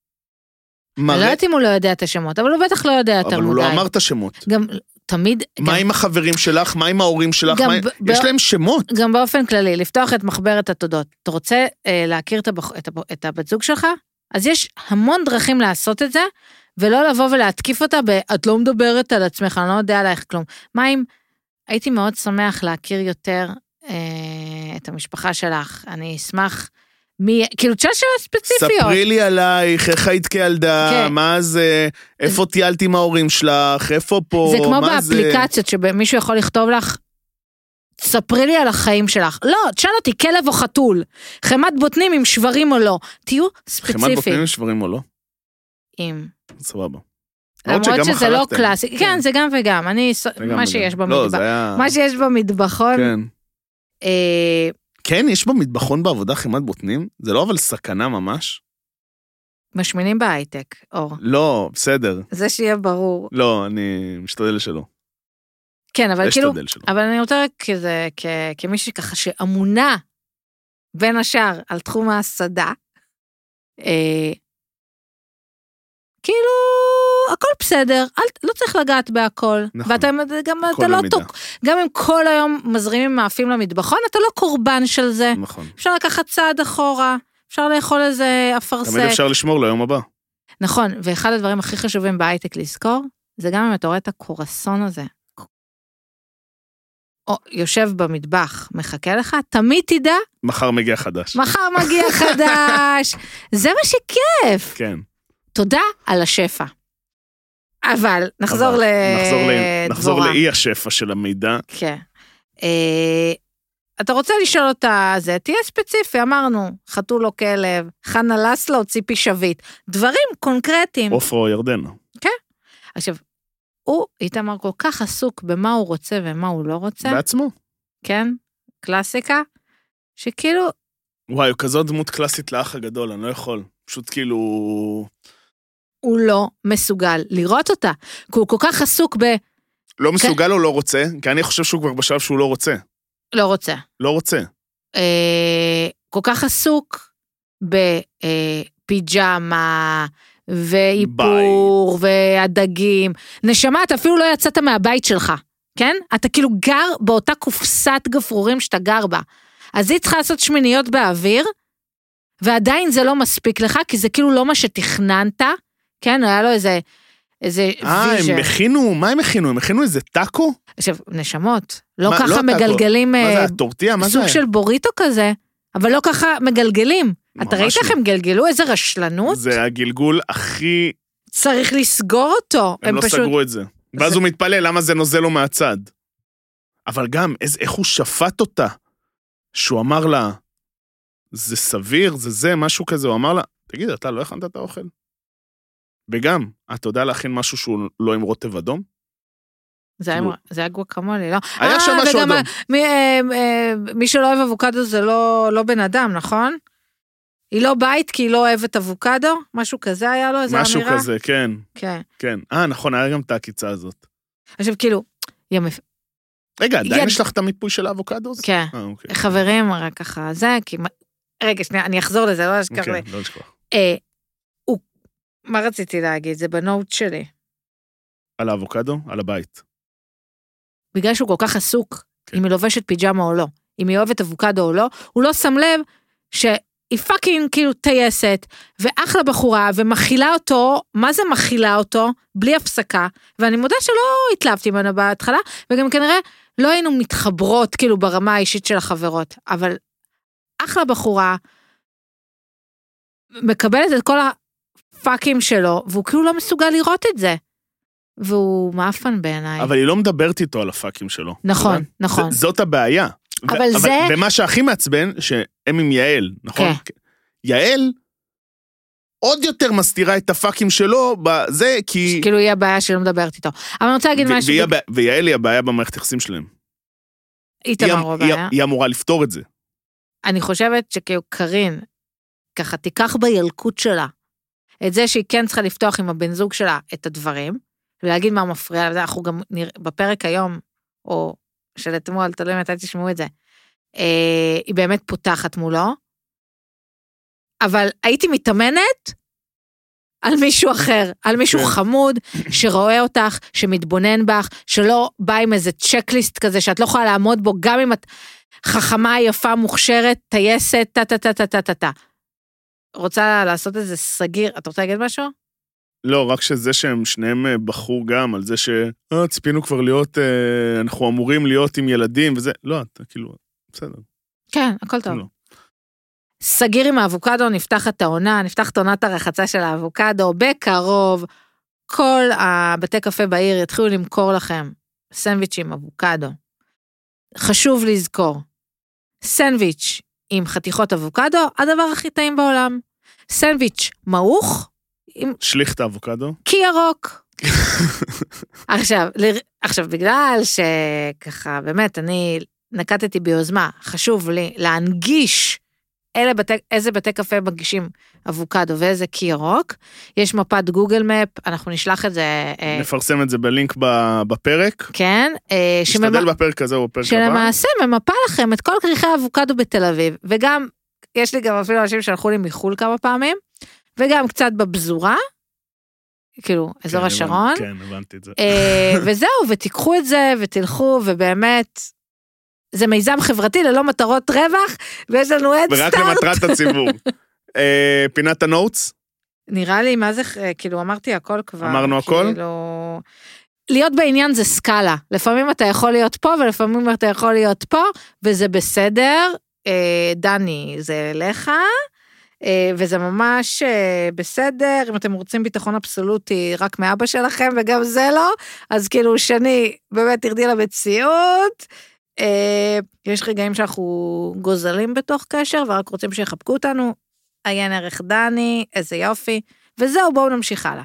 לא מראה... יודעת אם הוא לא יודע את השמות, אבל הוא בטח לא יודע יותר אבל מדי. הוא לא אמר את השמות. גם תמיד, מה גם, עם החברים שלך? מה עם ההורים שלך? מה... ב- יש להם שמות. גם באופן כללי, לפתוח את מחברת התודות. אתה רוצה אה, להכיר את, הבח... את, הב... את הבת זוג שלך? אז יש המון דרכים לעשות את זה, ולא לבוא ולהתקיף אותה ב, את לא מדברת על עצמך, אני לא יודע עלייך כלום. מה אם, הייתי מאוד שמח להכיר יותר אה, את המשפחה שלך, אני אשמח, מי, כאילו, תשאל שאלות ספציפיות. ספרי לי עלייך, איך היית כילדה, כן. מה זה, איפה טיילת עם ההורים שלך, איפה פה, זה כמו מה זה... באפליקציות שמישהו יכול לכתוב לך, ספרי לי על החיים שלך. לא, תשאל אותי, כלב או חתול, חמת בוטנים עם שברים או לא. תהיו חמת ספציפיים. בוטנים שברים או לא? עם. סבבה. למרות שזה לא. קלאסי. כן, זה גם וגם. אני, מה וגם. שיש לא, במטבח. מה שיש במטבחון, כן. אה, כן, יש במטבחון בעבודה חימת בוטנים? זה לא אבל סכנה ממש? משמינים בהייטק, אור. לא, בסדר. זה שיהיה ברור. לא, אני משתדל שלא. כן, אבל כאילו. אבל אני רוצה רק כזה, כמישהי ככה שאמונה, בין השאר, על תחום ההסעדה, אה, כאילו, הכל בסדר, אל, לא צריך לגעת בהכל. נכון. ואתה גם, אתה לא. תוק, גם אם כל היום מזרימים מאפים למטבחון, אתה לא קורבן של זה. נכון. אפשר לקחת צעד אחורה, אפשר לאכול איזה אפרסק. תמיד אפשר לשמור ליום הבא. נכון, ואחד הדברים הכי חשובים בהייטק לזכור, זה גם אם אתה רואה את הקורסון הזה, או יושב במטבח, מחכה לך, תמיד תדע, מחר מגיע חדש. מחר מגיע חדש. זה מה שכיף. כן. תודה על השפע. אבל נחזור אבל לדבורה. נחזור לאי השפע של המידע. כן. אה, אתה רוצה לשאול אותה זה, תהיה ספציפי, אמרנו, חתול או כלב, חנה לסלו או ציפי שביט, דברים קונקרטיים. עופרה או ירדנה. עכשיו, הוא, איתמר, כל כך עסוק במה הוא רוצה ומה הוא לא רוצה, בעצמו. כן? קלאסיקה, שכאילו, וואי, הוא כזאת דמות קלאסית לאח הגדול, אני לא יכול. פשוט כאילו... הוא לא מסוגל לראות אותה. כי הוא כל כך עסוק ב... לא מסוגל או לא רוצה, כי אני חושב שהוא כבר בשלב שהוא לא רוצה. לא רוצה. לא רוצה. אה, כל כך עסוק בפיג'מה, ואיפור, והדגים. נשמה, אתה אפילו לא יצאת מהבית שלך, כן? אתה כאילו גר באותה קופסת גפרורים שאתה גר בה. אז היא צריכה לעשות שמיניות באוויר, ועדיין זה לא מספיק לך, כי זה כאילו לא מה שתכננת, כן? היה לו איזה... איזה אה, vision. הם הכינו, מה הם הכינו? הם הכינו איזה טאקו? עכשיו, נשמות, לא מה, ככה לא. מגלגלים מה אה, זה, הטורטיה? מה זה? סוג של בוריטו כזה, אבל לא ככה מגלגלים. אתה ראית איך לא. הם גלגלו? איזה רשלנות? זה הגלגול הכי... צריך לסגור אותו. הם לא פשוט... סגרו את זה. ואז זה- הוא מתפלא למה זה נוזל לו מהצד. אבל גם, איזה- איך הוא שפט אותה. שהוא אמר לה, זה סביר, זה זה, משהו כזה, הוא אמר לה, תגיד, אתה לא הכנת את האוכל? וגם, אתה יודע להכין משהו שהוא לא עם רוטב אדום? זה היה- כאילו- גואקמולי, לא? היה אה, שם משהו אדום. מי, אה, אה, מי שלא אוהב אבוקדו זה לא, לא בן אדם, נכון? היא לא בית כי היא לא אוהבת אבוקדו? משהו כזה היה לו, איזה משהו אמירה? כזה, כן, כן. כן. אה, נכון, היה גם את העקיצה הזאת. עכשיו כאילו, יא מפ... רגע, עדיין יש לך את המיפוי של האבוקדו? כן. אוקיי. חברים, רק ככה זה, כי... רגע, שנייה, אני אחזור לזה, לא אשכח. אוקיי, לא לשכוח. מה רציתי להגיד? זה ב note שלי. על האבוקדו? על הבית. בגלל שהוא כל כך עסוק, כן. אם היא לובשת פיג'מה או לא, אם היא אוהבת אבוקדו או לא, הוא לא שם לב שהיא fucking כאילו טייסת, ואחלה בחורה, ומכילה אותו, מה זה מכילה אותו? בלי הפסקה, ואני מודה שלא התלהבתי ממנה בהתחלה, וגם כנראה לא היינו מתחברות כאילו ברמה האישית של החברות, אבל אחלה בחורה, מקבלת את כל הפאקים שלו, והוא כאילו לא מסוגל לראות את זה. והוא מאפן בעיניי. אבל היא לא מדברת איתו על הפאקים שלו. נכון, אתה יודע? נכון. ז- זאת הבעיה. אבל זה- ומה שהכי מעצבן, שהם עם יעל, נכון? כן. יעל עוד יותר מסתירה את הפאקים שלו בזה, כי... כאילו היא הבעיה שלא מדברת איתו. אבל אני רוצה להגיד ו- משהו, והיא הבע- ויעל היא הבעיה במערכת יחסים שלהם. היא איתמר אמ- הוא היא- הבעיה. היא אמורה לפתור את זה. אני חושבת שכאילו קארין, ככה תיקח בילקוט שלה את זה שהיא כן צריכה לפתוח עם הבן זוג שלה את הדברים, ולהגיד מה מפריע לזה, אנחנו גם נראה, בפרק היום, או של אתמול, תלוי מתי תשמעו את זה, אה, היא באמת פותחת מולו, אבל הייתי מתאמנת על מישהו אחר, על מישהו כן. חמוד, שרואה אותך, שמתבונן בך, שלא בא עם איזה צ'קליסט כזה שאת לא יכולה לעמוד בו, גם אם את חכמה, יפה, מוכשרת, טייסת, טה טה טה טה טה טה טה. רוצה לעשות איזה סגיר, את רוצה להגיד משהו? לא, רק שזה שהם שניהם אה, בחרו גם על זה ש... אה, ציפינו כבר להיות, אה, אנחנו אמורים להיות עם ילדים וזה. לא, אתה כאילו, בסדר. כן, הכל טוב. לא. סגיר עם האבוקדו, נפתח את העונה, נפתח את עונת הרחצה של האבוקדו, בקרוב כל הבתי קפה בעיר יתחילו למכור לכם סנדוויץ' עם אבוקדו. חשוב לזכור, סנדוויץ' עם חתיכות אבוקדו, הדבר הכי טעים בעולם. סנדוויץ' מעוך עם שליך את האבוקדו. קי ירוק. עכשיו, ל- עכשיו, בגלל שככה, באמת, אני נקטתי ביוזמה, חשוב לי להנגיש אלה בתי, איזה בתי קפה מגישים אבוקדו ואיזה קי ירוק. יש מפת גוגל מפ, אנחנו נשלח את זה, אה, נפרסם את זה בלינק בפרק. כן, אה, שממ- נשתדל בפרק הזה או בפרק הבא. שלמעשה ממפה לכם את כל כריכי האבוקדו בתל אביב, וגם, יש לי גם אפילו אנשים שהלכו לי מחו"ל כמה פעמים, וגם קצת בפזורה, כאילו, אזור כן, השרון. כן, הבנתי את זה. אה, וזהו, ותיקחו את זה ותלכו, ובאמת, זה מיזם חברתי ללא מטרות רווח, ויש לנו ורק סטארט. למטרת הציבור. אה, פינת ה notes, נראה לי, מה זה, אה, כאילו, אמרתי הכל כבר. אמרנו הכל? כאילו... להיות בעניין זה סקאלה. לפעמים אתה יכול להיות פה, ולפעמים אתה יכול להיות פה, וזה בסדר. אה, דני, זה אליך. אה, וזה ממש אה, בסדר, אם אתם רוצים ביטחון אבסולוטי רק מאבא שלכם, וגם זה לא, אז כאילו, שני, באמת תרדי למציאות. אה, יש רגעים שאנחנו גוזלים בתוך קשר, ורק רוצים שיחבקו אותנו. עיין ערך דני, איזה יופי. וזהו, בואו נמשיך הלאה.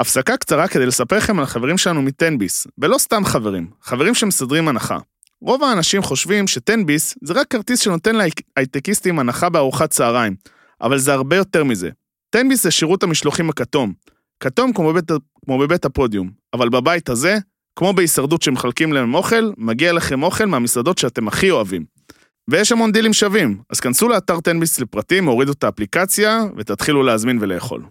הפסקה קצרה כדי לספר לכם על החברים שלנו מטנביס, ולא סתם חברים, חברים שמסדרים הנחה. רוב האנשים חושבים שטנביס זה רק כרטיס שנותן להייטקיסטים הנחה בארוחת צהריים, אבל זה הרבה יותר מזה. טנביס זה שירות המשלוחים הכתום. כתום כמו בבית, כמו בבית הפודיום, אבל בבית הזה, כמו בהישרדות שמחלקים להם אוכל, מגיע לכם אוכל מהמסעדות שאתם הכי אוהבים. ויש המון דילים שווים, אז כנסו לאתר טנביס לפרטים, הורידו את האפליקציה ותתחילו להזמין ולאכול.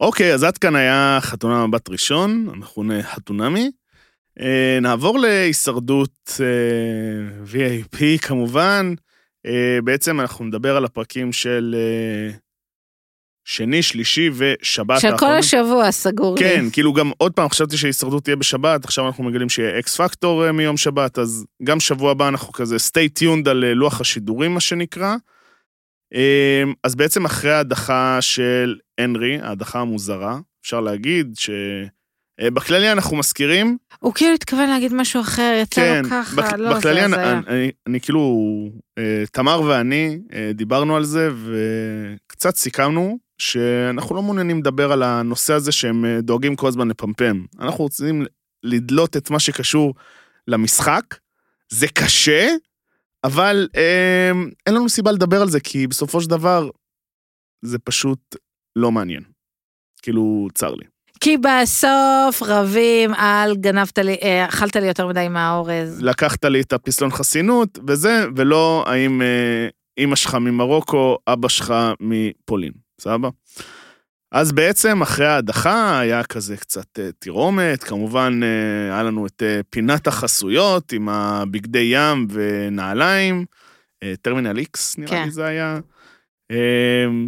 אוקיי, אז עד כאן היה חתונה מבט ראשון, המכונה חתונמי. אה, נעבור להישרדות אה, VIP כמובן. אה, בעצם אנחנו נדבר על הפרקים של אה, שני, שלישי ושבת של כל. השבוע סגור לי. כן, כאילו גם עוד פעם חשבתי שההישרדות תהיה בשבת, עכשיו אנחנו מגלים שיהיה אקס פקטור אה, מיום שבת, אז גם שבוע הבא אנחנו כזה stay tuned על אה, לוח השידורים, מה שנקרא. אה, אז בעצם אחרי ההדחה של הנרי, ההדחה המוזרה, אפשר להגיד שבכללי אנחנו מזכירים, הוא כאילו התכוון להגיד משהו אחר, יצא כן, לו ככה, בכ- לא, בכללי זה אני, הזיה. אני, אני כאילו, אה, תמר ואני אה, דיברנו על זה וקצת סיכמנו שאנחנו לא מעוניינים לדבר על הנושא הזה שהם אה, דואגים כל הזמן לפמפם. אנחנו רוצים לדלות את מה שקשור למשחק. זה קשה, אבל אה, אין לנו סיבה לדבר על זה, כי בסופו של דבר זה פשוט לא מעניין. כאילו, צר לי. כי בסוף רבים על גנבת לי, אה, אכלת לי יותר מדי מהאורז. לקחת לי את הפסלון חסינות וזה, ולא האם אה, אימא שלך ממרוקו, אבא שלך מפולין, סבבה? אז בעצם אחרי ההדחה היה כזה קצת אה, תרעומת, כמובן אה, היה לנו את אה, פינת החסויות עם הבגדי ים ונעליים, טרמינל איקס נראה כן. לי זה היה.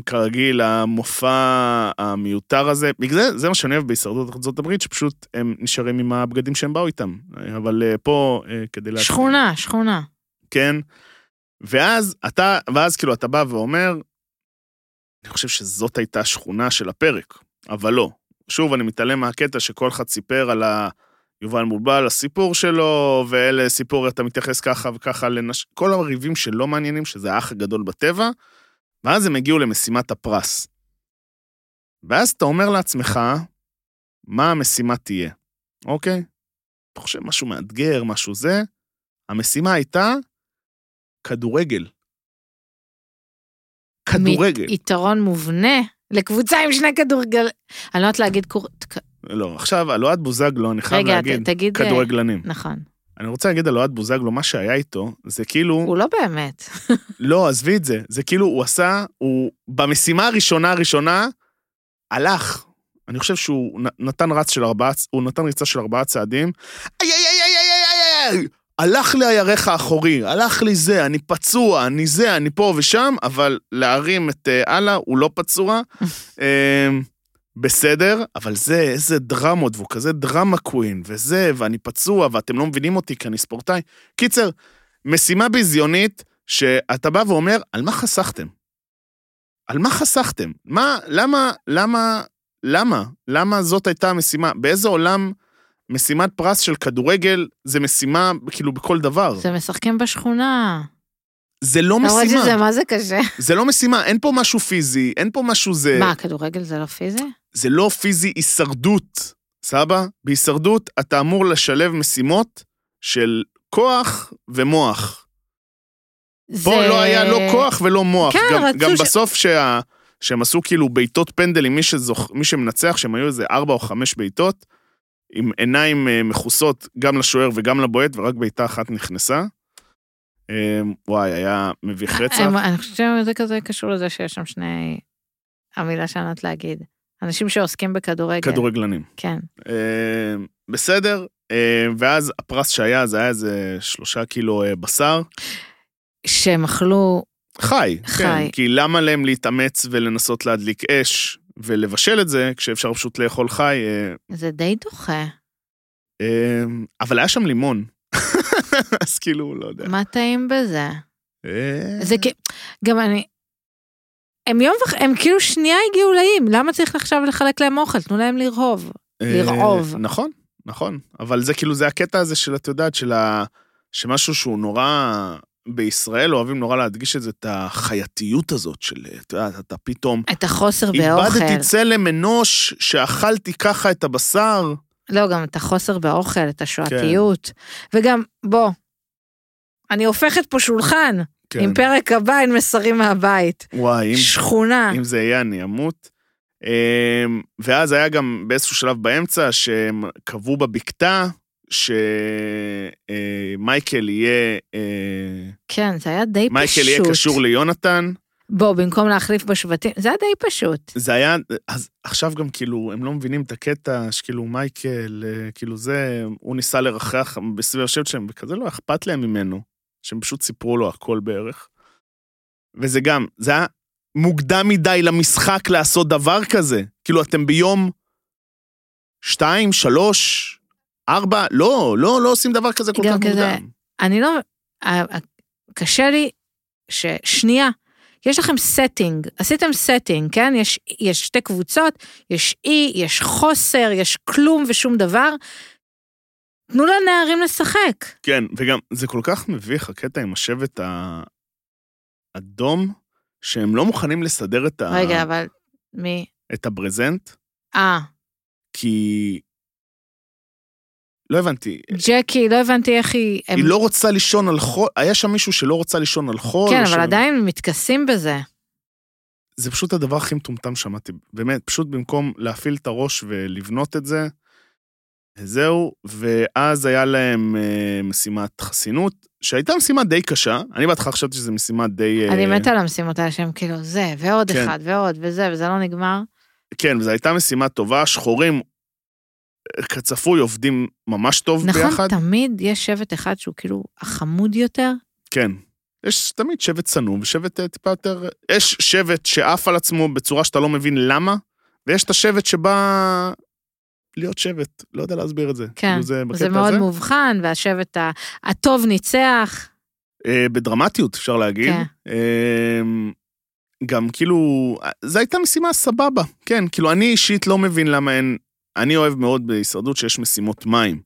כרגיל, המופע המיותר הזה, בגלל זה, זה מה שאני אוהב בהישרדות ארצות הברית, שפשוט הם נשארים עם הבגדים שהם באו איתם. אבל פה, כדי להצליח. שכונה, שכונה. כן? ואז אתה, ואז כאילו אתה בא ואומר, אני חושב שזאת הייתה השכונה של הפרק, אבל לא. שוב, אני מתעלם מהקטע שכל אחד סיפר על ה... יובל הסיפור שלו, ואלה סיפור, אתה מתייחס ככה וככה לנש... כל הריבים שלא מעניינים, שזה האח הגדול בטבע, ואז הם הגיעו למשימת הפרס. ואז אתה אומר לעצמך, מה המשימה תהיה, אוקיי? אתה חושב משהו מאתגר, משהו זה, המשימה הייתה כדורגל. כדורגל. יתרון מובנה לקבוצה עם שני כדורגל... אני לא יודעת להגיד קור... לא, עכשיו, על אוהד בוזגלו, אני חייב רגע, להגיד, תגיד... אה, כדורגלנים. נכון. אני רוצה להגיד על אוהד בוזגלו, מה שהיה איתו, זה כאילו, הוא לא באמת. לא, עזבי את זה, זה כאילו, הוא עשה, הוא במשימה הראשונה הראשונה, הלך, אני חושב שהוא נתן רץ של ארבעה, הוא נתן ריצה של ארבעה צעדים. איי, איי, איי, איי, איי, איי, איי, איי. הלך לי הירך האחורי, הלך לי זה, אני פצוע, אני זה, אני פה ושם, אבל להרים את אה, אללה, הוא לא פצוע. אה, בסדר, אבל זה, איזה דרמות, והוא כזה דרמה קווין, וזה, ואני פצוע, ואתם לא מבינים אותי כי אני ספורטאי. קיצר, משימה ביזיונית, שאתה בא ואומר, על מה חסכתם? על מה חסכתם? מה, למה, למה, למה? למה זאת הייתה המשימה? באיזה עולם משימת פרס של כדורגל זה משימה כאילו בכל דבר? זה משחקים בשכונה. זה לא למרות משימה. שזה מה זה קשה. זה לא משימה, אין פה משהו פיזי, אין פה משהו זה... מה, כדורגל זה לא פיזי? זה לא פיזי, הישרדות, סבא? בהישרדות אתה אמור לשלב משימות של כוח ומוח. פה זה- לא היה לא כוח ולא מוח. כן, גם, רצו גם ש- בסוף שה... שהם עשו כאילו בעיטות פנדלים, מי, שזוכ... מי שמנצח, שהם היו איזה ארבע או חמש בעיטות, עם עיניים אה, מכוסות גם לשוער וגם לבועט, ורק בעיטה אחת נכנסה. אה, וואי, היה מביך רצח. הם- אני חושבת שזה כזה קשור לזה שיש שם שני... המילה שאני יודעת להגיד. אנשים שעוסקים בכדורגל. כדורגלנים. כן. אה, בסדר, אה, ואז הפרס שהיה, זה היה איזה שלושה קילו אה, בשר. שהם אכלו... חי, חי. כן, כי למה להם להתאמץ ולנסות להדליק אש ולבשל את זה, כשאפשר פשוט לאכול חי, אה, זה די דוחה. אה, אבל היה שם לימון. אז כאילו, לא יודע. מה טעים בזה? אה, זה כי... גם אני... הם יום וח... הם כאילו שנייה הגיעו לאיים, למה צריך עכשיו לחלק להם אוכל? תנו להם לרעוב. אה, לרעוב. נכון, נכון. אבל זה כאילו, זה הקטע הזה של, את יודעת, של ה... שמשהו שהוא נורא... בישראל אוהבים נורא להדגיש את זה, את החייתיות הזאת של, את יודעת, אתה פתאום... את החוסר באוכל. איבדתי צלם אנוש שאכלתי ככה את הבשר. לא, גם את החוסר באוכל, את השואתיות. וגם, בוא, אני הופכת פה שולחן, כן. עם פרק הבא אין מסרים מהבית. וואי, אם, שכונה. אם זה יהיה, אני אמות. אמ, ואז היה גם באיזשהו שלב באמצע שהם קבעו בבקתה שמייקל יהיה, אה, כן, זה היה די מייקל פשוט. יהיה קשור ליונתן. בוא, במקום להחליף בשבטים, זה היה די פשוט. זה היה, אז עכשיו גם כאילו, הם לא מבינים את הקטע שכאילו מייקל, אה, כאילו זה, הוא ניסה לרחח בסביב השבט שלהם, וכזה לא אכפת להם ממנו, שהם פשוט סיפרו לו הכל בערך. וזה גם, זה היה מוקדם מדי למשחק לעשות דבר כזה. כאילו, אתם ביום שתיים, שלוש, ארבע, לא, לא, לא עושים דבר כזה כל כך כזה- מוקדם. אני לא... ה- ה- קשה לי ששנייה, יש לכם setting, עשיתם setting, כן? יש, יש שתי קבוצות, יש אי, יש חוסר, יש כלום ושום דבר. תנו לנערים לשחק. כן, וגם זה כל כך מביך, הקטע עם השבט האדום, שהם לא מוכנים לסדר את, ה... רגע, אבל מי? את הברזנט, אה, כי... לא הבנתי, ג'קי, לא הבנתי איך היא... הם... היא לא רוצה לישון על חול, היה שם מישהו שלא רוצה לישון על חול. כן, אבל עדיין הם מתכסים בזה. זה פשוט הדבר הכי מטומטם שמעתי. באמת, פשוט במקום להפעיל את הראש ולבנות את זה, זהו, ואז היה להם אה, משימת חסינות, שהייתה משימה די קשה. אני בהתחלה חשבתי שזו משימה די... אה, אני מתה על המשימות האלה שהם כאילו זה, ועוד כן. אחד, ועוד, וזה, וזה לא נגמר. כן, וזו הייתה משימה טובה, שחורים, אה, כצפוי, עובדים ממש טוב נכון, ביחד. תמיד יש שבט אחד שהוא כאילו החמוד יותר. כן. יש תמיד שבט צנום ושבט אה, טיפה יותר... יש שבט שעף על עצמו בצורה שאתה לא מבין למה, ויש את השבט שבא להיות שבט, לא יודע להסביר את זה. כן, כאילו זה זה מאוד הזה. מובחן, והשבט ה- הטוב ניצח. אה, בדרמטיות, אפשר להגיד. כן. אה, גם כאילו, זו הייתה משימה סבבה, כן, כאילו אני אישית לא מבין למה אין, אני אוהב מאוד בהישרדות שיש משימות מים.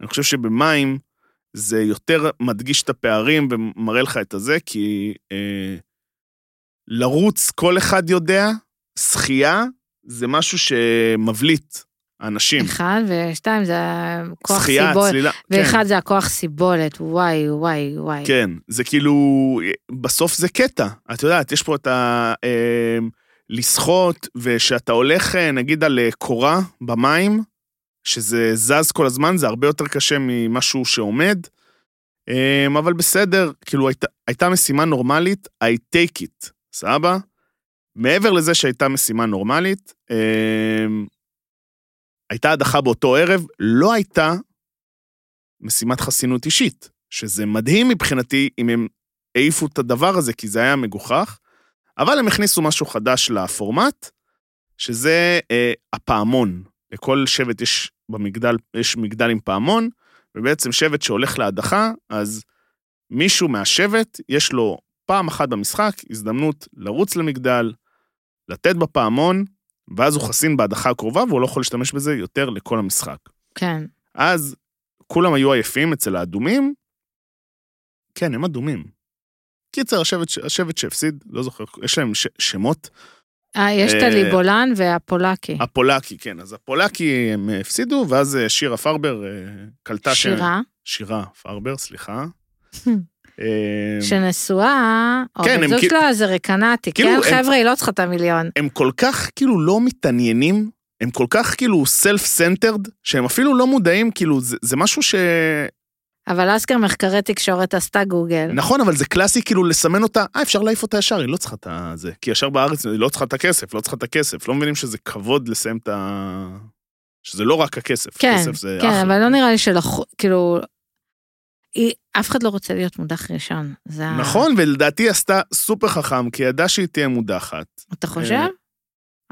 אני חושב שבמים זה יותר מדגיש את הפערים ומראה לך את הזה, כי אה, לרוץ כל אחד יודע, שחייה זה משהו שמבליט אנשים. אחד, ושתיים זה הכוח שחייה, סיבולת. צלילה, ואחד זה הכוח סיבולת, וואי, וואי, וואי. כן, זה כאילו, בסוף זה קטע. את יודעת, יש פה את ה... אה, לשחות, ושאתה הולך, אה, נגיד, על אה, קורה במים, שזה זז כל הזמן, זה הרבה יותר קשה ממשהו שעומד. אה, אבל בסדר, כאילו, הייתה, הייתה משימה נורמלית, I take it, סבבה? מעבר לזה שהייתה משימה נורמלית, אה, הייתה הדחה באותו ערב, לא הייתה משימת חסינות אישית, שזה מדהים מבחינתי אם הם העיפו את הדבר הזה, כי זה היה מגוחך, אבל הם הכניסו משהו חדש לפורמט, שזה אה, הפעמון. לכל שבט יש במגדל, יש מגדל עם פעמון, ובעצם שבט שהולך להדחה, אז מישהו מהשבט, יש לו פעם אחת במשחק הזדמנות לרוץ למגדל, לתת בפעמון, ואז הוא חסין בהדחה הקרובה, והוא לא יכול להשתמש בזה יותר לכל המשחק. כן. אז כולם היו עייפים אצל האדומים. כן, הם אדומים. קיצר, השבט, השבט שהפסיד, לא זוכר, יש להם ש, שמות. אה, יש את אה, הליבולן והפולקי. הפולקי, כן. אז הפולקי הם הפסידו, ואז אה, שירה פרבר אה, קלטה... ש- שירה, שירה פרבר, סליחה. אה, שנשואה, או כן, בן זוג כאילו- שלה זה רקנטי, כאילו, כן, הם- חבר'ה, היא לא צריכה את המיליון. הם כל כך כאילו לא מתעניינים, הם כל כך כאילו self-centered, שהם אפילו לא מודעים, כאילו, זה, זה משהו ש... אבל אסקר מחקרי תקשורת עשתה גוגל. נכון, אבל זה קלאסי כאילו לסמן אותה, אה, אפשר להעיף אותה ישר, היא לא צריכה את זה. כי ישר בארץ היא לא צריכה את הכסף, לא צריכה את הכסף. לא מבינים שזה כבוד לסיים את ה... שזה לא רק הכסף, כן, כסף זה כן, אחלה. אבל לא נראה לי שלח... כאילו... היא- אף אחד לא רוצה להיות מודח ראשון. זה ה- נכון, ולדעתי היא עשתה סופר חכם, כי ידעה שהיא תהיה מודחת. אתה חושב? אה,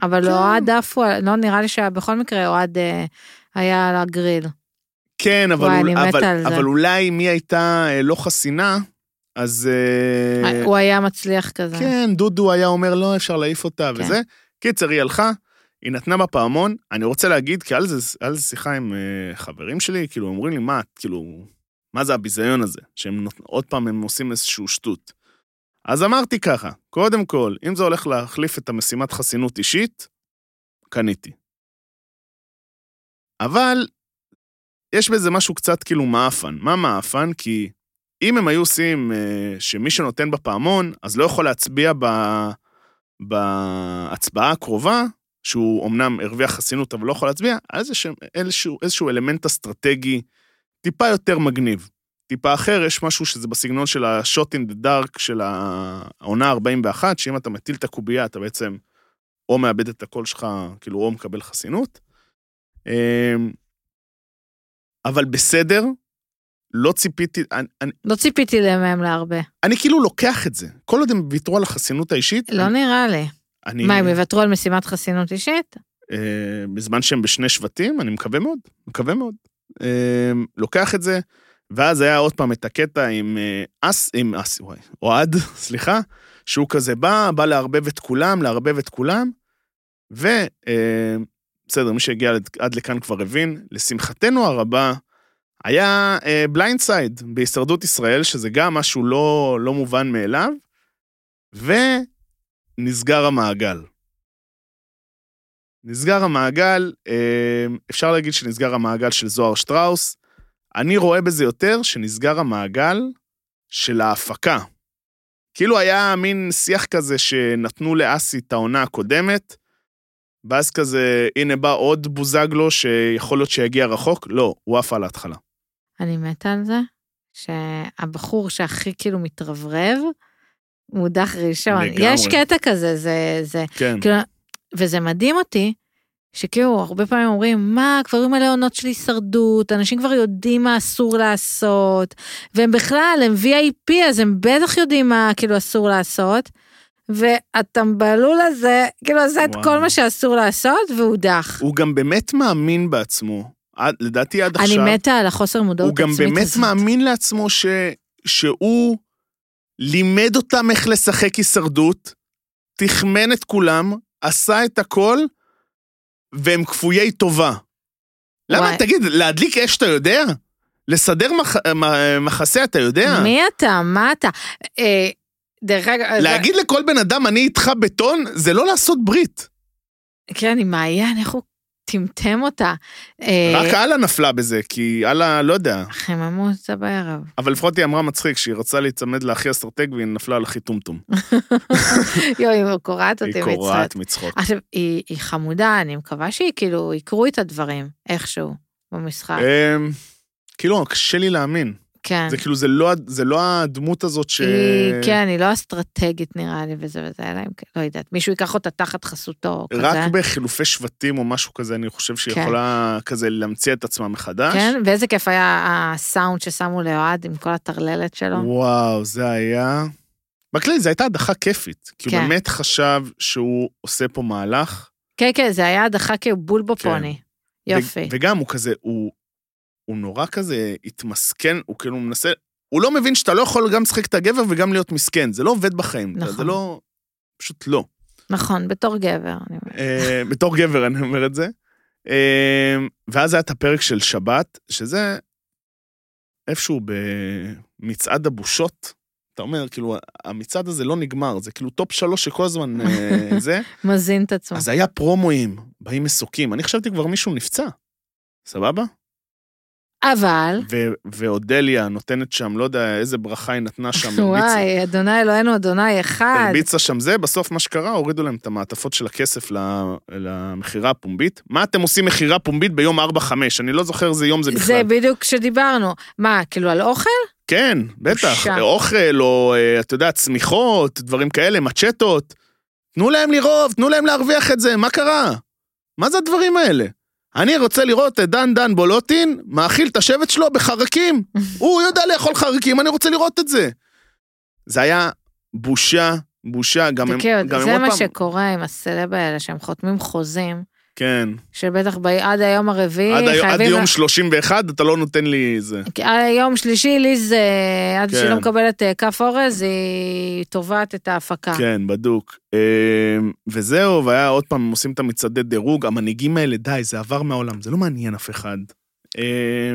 אבל כן. אוהד עפו, לא נראה לי שבכל מקרה אוהד אה, היה על הגריל. כן, אבל, וואי, אבל, זה. אבל אולי אם היא הייתה אה, לא חסינה, אז... אה, הוא היה מצליח כזה. כן, דודו היה אומר, לא, אפשר להעיף אותה כן. וזה. קיצר, היא הלכה, היא נתנה בפעמון. אני רוצה להגיד, כי על זה, על זה שיחה עם אה, חברים שלי, כאילו, אומרים לי, מה, כאילו, מה זה הביזיון הזה? שהם נות... עוד פעם הם עושים איזשהו שטות. אז אמרתי ככה, קודם כל, אם זה הולך להחליף את המשימת חסינות אישית, קניתי. אבל יש בזה משהו קצת כאילו מעפן. מה מעפן? כי אם הם היו עושים אה, שמי שנותן בפעמון, אז לא יכול להצביע ב... בהצבעה הקרובה, שהוא אמנם הרוויח חסינות אבל לא יכול להצביע, אז יש איזשהו, איזשהו אלמנט אסטרטגי טיפה יותר מגניב. טיפה אחר, יש משהו שזה בסגנון של ה-shot in the dark של העונה 41, שאם אתה מטיל את הקובייה, אתה בעצם או מאבד את הקול שלך, כאילו, או מקבל חסינות. אבל בסדר, לא ציפיתי, אני, אני, לא ציפיתי מהם להרבה. אני כאילו לוקח את זה. כל עוד הם ויתרו על החסינות האישית, לא אני, נראה לי. אני, מה, הם יוותרו על משימת חסינות אישית? אה, בזמן שהם בשני שבטים, אני מקווה מאוד, מקווה מאוד. אה, לוקח את זה, ואז היה עוד פעם את הקטע עם אה, אס, עם אס, וואי, אוהד, סליחה, שהוא כזה בא, בא לערבב את כולם, לערבב את כולם, ו... אה, בסדר, מי שהגיע עד- לכאן כבר הבין, לשמחתנו הרבה, היה blind side בהישרדות ישראל, שזה גם משהו לא, לא מובן מאליו, ונסגר המעגל. נסגר המעגל, אה, אפשר להגיד שנסגר המעגל של זוהר שטראוס. אני רואה בזה יותר שנסגר המעגל של ההפקה. כאילו היה מין שיח כזה שנתנו לאסי את העונה הקודמת, ואז כזה, הנה בא עוד בוזגלו שיכול להיות שיגיע רחוק, לא, הוא עף על ההתחלה. אני מתה על זה, שהבחור שהכי כאילו מתרברב, מודח ראשון. לגמרי. יש קטע כזה, זה, זה, כן. כאילו, וזה מדהים אותי, שכאילו, הרבה פעמים אומרים, מה, כבר היו מלא עונות של הישרדות, אנשים כבר יודעים מה אסור לעשות, והם בכלל, הם VIP, אז הם בטח יודעים מה כאילו אסור לעשות, והטמבלול הזה, כאילו עשה את. כל מה שאסור לעשות, והודח. הוא גם באמת מאמין בעצמו. עד, לדעתי עד עכשיו. אני מתה על החוסר מודעות הוא גם עצמית באמת הזאת. מאמין לעצמו ש, שהוא לימד אותם איך לשחק הישרדות, תחמן את כולם, עשה את הכל, והם כפויי טובה. למה, וואי. תגיד, להדליק אש אתה יודע? לסדר מח, מ- מחסה אתה יודע? מי אתה? מה אתה? אה, דרך אגב, להגיד לכל בן אדם, אני איתך בטון, זה לא לעשות ברית. כן, עם מעיין, איך הוא טמטם אותה. אה, רק אללה נפלה בזה, כי אללה, לא יודע. חיממו אותה בערב. אבל לפחות היא אמרה מצחיק, שהיא רצה להיצמד להכי אסטרטג והיא נפלה על הכי טומטום. יואי, היא קורעת אותי היא מצחוק. קורעת מצחוק. עכשיו, היא, היא חמודה, אני מקווה שהיא כאילו, יקרו את הדברים, איכשהו, במשחק. אמ, כאילו, קשה לי להאמין. כן. זה כאילו, זה לא, זה לא הדמות הזאת ש... היא, כן, היא לא אסטרטגית נראה לי וזה וזה, אלא אם כן, לא יודעת, מישהו ייקח אותה תחת חסותו, כזה. רק בחילופי שבטים או משהו כזה, אני חושב שהיא כן. יכולה כזה להמציא את עצמה מחדש. כן, ואיזה כיף היה הסאונד ששמו לאוהד עם כל הטרללת שלו. וואו, זה היה... בכללי, זו הייתה הדחה כיפית. כי הוא כן. באמת חשב שהוא עושה פה מהלך. כן, כן, זה היה הדחה כבול בפוני. ו- יופי. וגם הוא כזה, הוא, הוא נורא כזה התמסכן, הוא כאילו מנסה... הוא לא מבין שאתה לא יכול גם לשחק את הגבר וגם להיות מסכן, זה לא עובד בחיים. אתה- זה נכון. לא... פשוט לא. נכון, בתור גבר. אני אומרת. אה, בתור גבר אני אומר את זה. אה, ואז היה את הפרק של שבת, שזה איפשהו במצעד הבושות. אתה אומר, כאילו, המצעד הזה לא נגמר, זה כאילו top שלוש שכל הזמן אה, זה. מזין את עצמו. אז היה פרומואים, באים מסוקים. אני חשבתי כבר מישהו נפצע. סבבה? אבל, ו- ואודליה נותנת שם, לא יודע איזה ברכה היא נתנה שם, הרביצה. וואי, אדוני אלוהינו, אדוני אחד. הרביצה שם זה, בסוף מה שקרה, הורידו להם את המעטפות של הכסף למכירה הפומבית. מה אתם עושים מכירה פומבית ביום 4-5? אני לא זוכר איזה יום זה בכלל. זה בדיוק כשדיברנו. מה, כאילו על אוכל? כן, בטח. בושה. אוכל, או, אה, אתה יודע, צמיחות, דברים כאלה, מצ'טות. תנו להם לרוב, תנו להם להרוויח את זה, מה קרה? מה זה הדברים האלה? אני רוצה לראות את דן דן בולוטין מאכיל את השבט שלו בחרקים. הוא יודע לאכול חרקים, אני רוצה לראות את זה. זה היה בושה, בושה, גם הם, גם הם זה עוד מה פעם... שקורה עם הסלב האלה, שהם חותמים חוזים, כן. שבטח ב- עד היום הרביעי עד, היום- עד חייבים... יום לה- 31 אתה לא נותן לי זה. כי עד יום שלישי ליז, אה, עד כן. שהיא לא מקבלת אה, כף אורז, היא תובעת את ההפקה. כן, בדוק. אה, וזהו, והיה עוד פעם, הם עושים את המצעדי דירוג, המנהיגים האלה, די, זה עבר מהעולם, זה לא מעניין אף אחד. אה,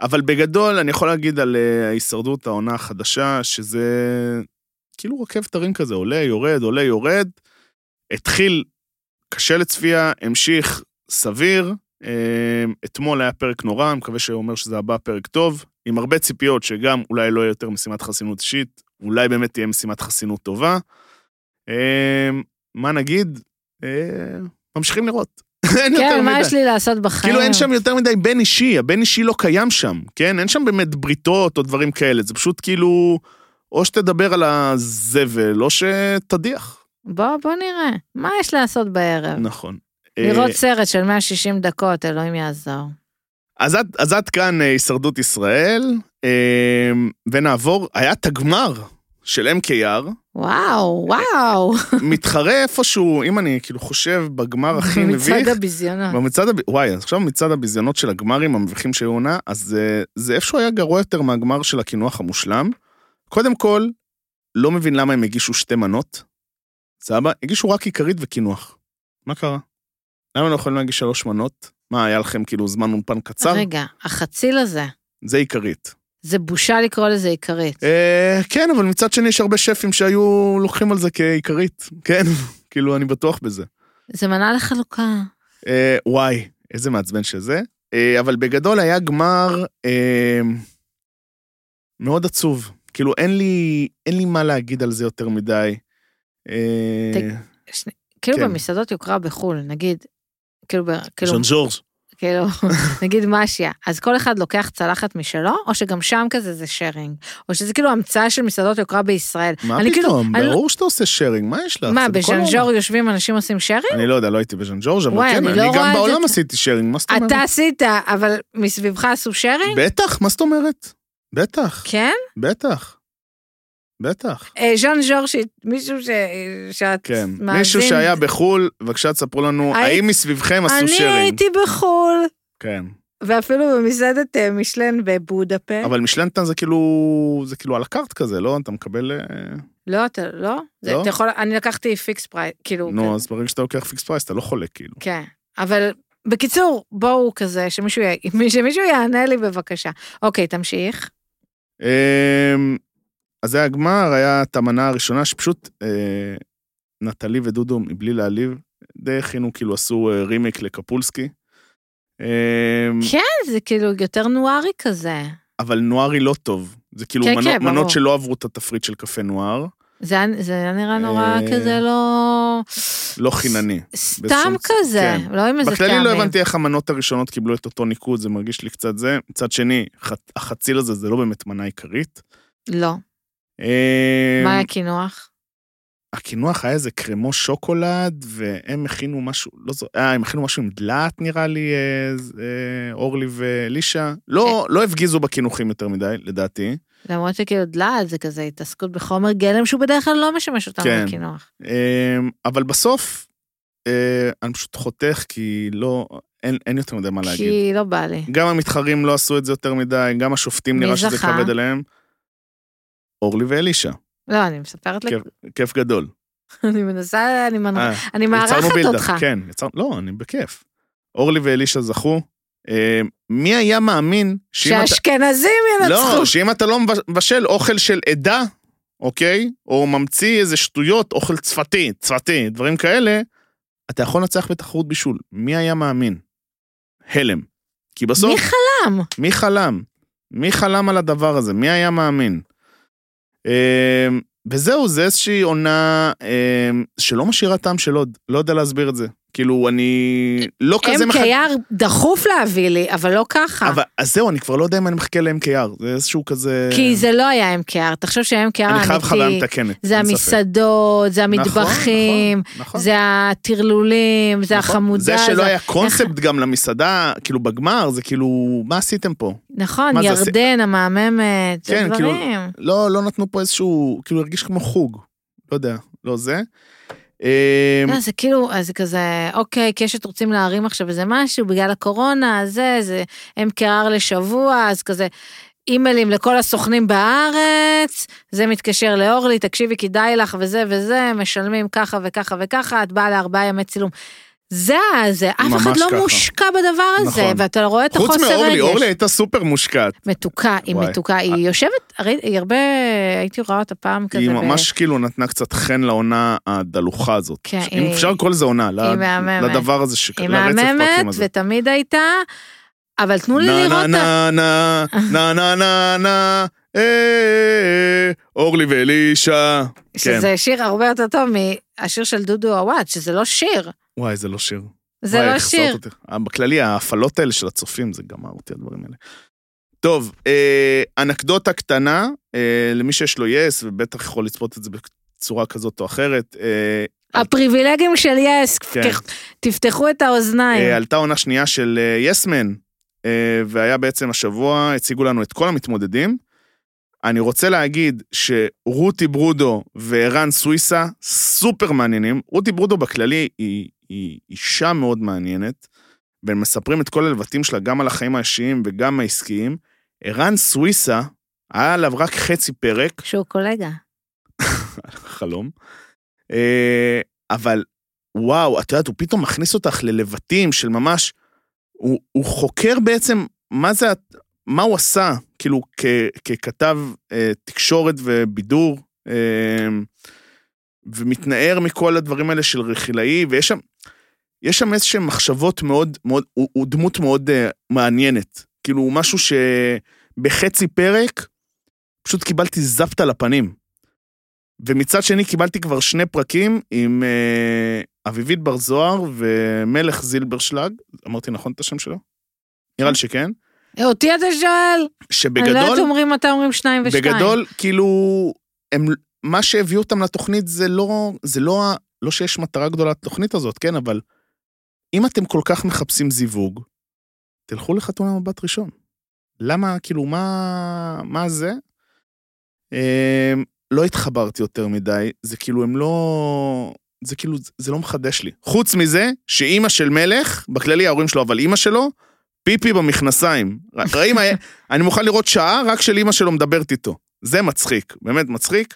אבל בגדול, אני יכול להגיד על אה, ההישרדות העונה החדשה, שזה כאילו רכבת הרים כזה, עולה, יורד, עולה, יורד. התחיל קשה לצפייה, המשיך סביר. אה, אתמול היה פרק נורא, אני מקווה שהוא אומר שזה הבא פרק טוב, עם הרבה ציפיות שגם אולי לא יהיה יותר משימת חסינות אישית, אולי באמת תהיה משימת חסינות טובה. אה, מה נגיד? אה, ממשיכים לראות. אין יותר כן, מה מדי. יש לי לעשות בחיים? כאילו אין שם יותר מדי בן אישי, הבן אישי לא קיים שם, כן? אין שם באמת בריתות או דברים כאלה, זה פשוט כאילו, או שתדבר על הזבל, או שתדיח. בוא, בוא נראה. מה יש לעשות בערב? נכון. לראות אה, סרט של 160 דקות, אלוהים יעזור. אז עד, אז עד כאן אה, הישרדות ישראל, אה, ונעבור, היה את הגמר של MKR, וואו, וואו. מתחרה איפשהו, אם אני כאילו חושב בגמר הכי מביך, מצד הביזיונות. במצעד, הב... וואי, אז עכשיו מצעד הביזיונות של הגמרים המביכים שהיו עונה, אז זה, זה איפשהו היה גרוע יותר מהגמר של הקינוח המושלם. קודם כל, לא מבין למה הם הגישו שתי מנות. סבבה? הגישו רק עיקרית וקינוח. מה קרה? למה לא יכולים להגיש שלוש מנות? מה, היה לכם כאילו זמן אולפן קצר? רגע, החציל הזה, זה עיקרית. זה בושה לקרוא לזה עיקרית. אה, כן, אבל מצד שני יש הרבה שפים שהיו לוקחים על זה כעיקרית. כן, כאילו, אני בטוח בזה. זה מנה לחלוקה. אה, וואי, איזה מעצבן שזה. אה, אבל בגדול היה גמר אה, מאוד עצוב. כאילו, אין לי, אין לי מה להגיד על זה יותר מדי. אה, כאילו כן. במסעדות יוקרה בחו"ל, נגיד, כאילו, ב- כאילו, ז'אן ז'ורג'. כאילו, נגיד משיה, אז כל אחד לוקח צלחת משלו, או שגם שם כזה זה שיירינג, או שזה כאילו המצאה של מסעדות יוקרה בישראל. מה כאילו- פתאום? אני לא- ברור שאתה עושה שיירינג, מה יש לך? מה, העולם. בז'אנז'ור יושבים אנשים עושים שיירינג? אני לא יודע, לא הייתי בז'אן ג'ורג', אבל וואי, כן, אני לא אני גם את בעולם עשיתי שיירינג, מה זאת אומרת? אתה עשית, אבל מסביבך עשו שיירינג? בטח, מה זאת אומרת? בטח, כן? בטח. בטח. אה, ז'אן ז'ור, ש- מישהו ש... שאת כן. מאזין- מישהו שהיה בחו"ל, בבקשה תספרו לנו, הי- האם מסביבכם עשו אני שיירינג? הייתי בחו"ל, כן. ואפילו במסעדת אה, מישלן בבודפשט. אבל משלנטן זה כאילו, זה כאילו à la carte כזה, לא? אתה מקבל... אה, לא, אתה לא? זה- לא? אתה יכול, אני לקחתי fix price, כאילו... נו, כזה. אז ברגע שאתה לוקח fix price, אתה לא חולק, כאילו. כן, אבל בקיצור, בואו כזה, שמישהו. שמישהו יענה לי בבקשה. אוקיי, תמשיך. אז זה הגמר, היה את המנה הראשונה, שפשוט אה, נטלי ודודו, מבלי להעליב, די הכינו, כאילו עשו אה, רימיק לקפולסקי. אמ, כן, זה כאילו יותר נוארי כזה. אבל נוארי לא טוב. זה כאילו כן, מנות, כן, ברור. מנות שלא עברו את התפריט של קפה נואר. זה זה היה נראה נורא אה, כזה לא... לא חינני. סתם כזה, כן. לא עם איזה בכללי טעמים. לא הבנתי איך המנות הראשונות קיבלו את אותו ניקוד, זה מרגיש לי קצת זה. מצד שני, ח- החציל הזה זה לא באמת מנה עיקרית. לא. אה, מה היה הקינוח? הקינוח היה איזה קרמו שוקולד, והם הכינו משהו, לא זו, אה, הם הכינו משהו עם דלעת נראה לי, אה, אה, אורלי ואלישע. לא, לא הפגיזו בקינוחים יותר מדי, לדעתי. למרות שכאילו דלעת זה כזה התעסקות בחומר גלם שהוא בדרך כלל לא משמש אותנו כן. לקינוח. אה, אבל בסוף, אה, אני פשוט חותך, כי לא, אין, אין יותר מדי מה להגיד. כי לא בא לי. גם המתחרים לא עשו את זה יותר מדי, גם השופטים מי נראה שזה זכה? כבד עליהם. אורלי ואלישע, לא, אני מספרת, כיף, כיף גדול. אני מנסה, אני מנ- אה, אני מארחת בילדה, אותך. כן, יצר... לא, אני בכיף. אורלי ואלישע זכו. אה, מי היה מאמין שאם אתה... שהאשכנזים לא, ינצחו. שאם אתה לא מבשל אוכל של עדה, אוקיי? או ממציא איזה שטויות, אוכל צפתי, צפתי, דברים כאלה, אתה יכול לנצח בתחרות בישול. מי היה מאמין? הלם. כי בסוף... מי חלם? מי חלם? מי חלם על הדבר הזה? מי היה מאמין? אמ, וזהו, זה איזושהי עונה אמ, שלא משאירה טעם של עוד, לא יודע להסביר את זה. כאילו, אני לא כזה MKR דחוף להביא לי, אבל לא ככה. אבל, אז זהו, אני כבר לא יודע אם אני מחכה ל-MKR, זה איזשהו כזה... כי זה לא היה MKR, תחשוב שה-MKR אני חייב חוויה האמיתי, מתקנת. זה. המסעדות, זה המטבחים, נכון, נכון, זה הטרלולים, זה נכון. החמודה. זה שלא זה- היה קונספט גם למסעדה, כאילו בגמר, זה כאילו, מה עשיתם פה? נכון, מה זה, ירדן המהממת, זה כן, כאילו, דברים. לא, לא נתנו פה איזשהו, כאילו הרגיש כמו חוג. לא יודע, לא זה. אמ, לא, זה כאילו, זה כזה, אוקיי, קשת רוצים להרים עכשיו איזה משהו בגלל הקורונה, זה, זה MKR לשבוע, אז כזה, אימיילים לכל הסוכנים בארץ, זה מתקשר לאורלי, תקשיבי, כדאי לך וזה וזה, משלמים ככה וככה וככה, את באה לארבעה ימי צילום. זה זה, אף אחד לא ככה. מושקע בדבר הזה, נכון. ואתה רואה את חוץ החוסר רגש. מאורלי, אורלי הייתה סופר מושקעת. מתוקה, היא וואי. מתוקה, היא יושבת, הרי היא הרבה, הייתי רואה אותה פעם כזה. היא ב- ממש כאילו נתנה קצת חן לעונה הדלוחה הזאת. כן, אם היא- אפשר לקרוא לזה עונה, מהממת. לדבר הזה, ש- היא לרצף פרקים מהממת, הזה. ותמיד הייתה, אבל תנו לי נה לראות נה אותה. נה נה נה נה נה אה, אורלי ואלישע. כן. שזה שיר הרבה יותר טוב מהשיר של דודו עוואט, שזה לא שיר. וואי, זה לא שיר. זה וואי, לא שיר. אותי. בכללי, ההפעלות האלה של הצופים, זה גמר אותי, הדברים האלה. טוב, אה, אנקדוטה קטנה, אה, למי שיש לו יס, ובטח יכול לצפות את זה בצורה כזאת או אחרת. אה, הפריבילגים של יס, כן. תפתחו את האוזניים. אה, עלתה עונה שנייה של יסמן, והיה בעצם השבוע, הציגו לנו את כל המתמודדים. אני רוצה להגיד שרותי ברודו וערן סוויסה סופר מעניינים. רותי ברודו בכללי היא, היא אישה מאוד מעניינת, והם מספרים את כל הלבטים שלה גם על החיים האישיים וגם העסקיים. ערן סוויסה, היה עליו רק חצי פרק, שהוא קולגה. חלום. אה, אבל וואו, את יודעת, הוא פתאום מכניס אותך ללבטים של ממש, הוא, הוא חוקר בעצם מה זה, מה הוא עשה, כאילו, כ, ככתב אה, תקשורת ובידור, אה, ומתנער מכל הדברים האלה של רכילאי, ויש שם, יש שם איזשהם מחשבות מאוד, מאוד, הוא, הוא דמות מאוד אה, מעניינת. כאילו, הוא משהו שבחצי פרק, פשוט קיבלתי זפת על הפנים. ומצד שני קיבלתי כבר שני פרקים עם אה, אביבית בר זוהר ומלך זילברשלג, אמרתי נכון את השם שלו? נראה לי שכן. אותי אתה שואל? אני לא שבגדול, יודעת אומרים מתי אומרים שניים ושתיים. בגדול, כאילו, הם, מה שהביאו אותם לתוכנית זה לא, זה לא, לא שיש מטרה גדולה לתוכנית הזאת, כן, אבל אם אתם כל כך מחפשים זיווג, תלכו לחתונה מבט ראשון. למה, כאילו, מה, מה זה? אה, לא התחברתי יותר מדי, זה כאילו, הם לא... זה כאילו, זה לא מחדש לי. חוץ מזה, שאימא של מלך, בכללי ההורים שלו, אבל אימא שלו, פיפי במכנסיים. ראי מה, אני מוכן לראות שעה רק של אימא שלו מדברת איתו. זה מצחיק, באמת מצחיק.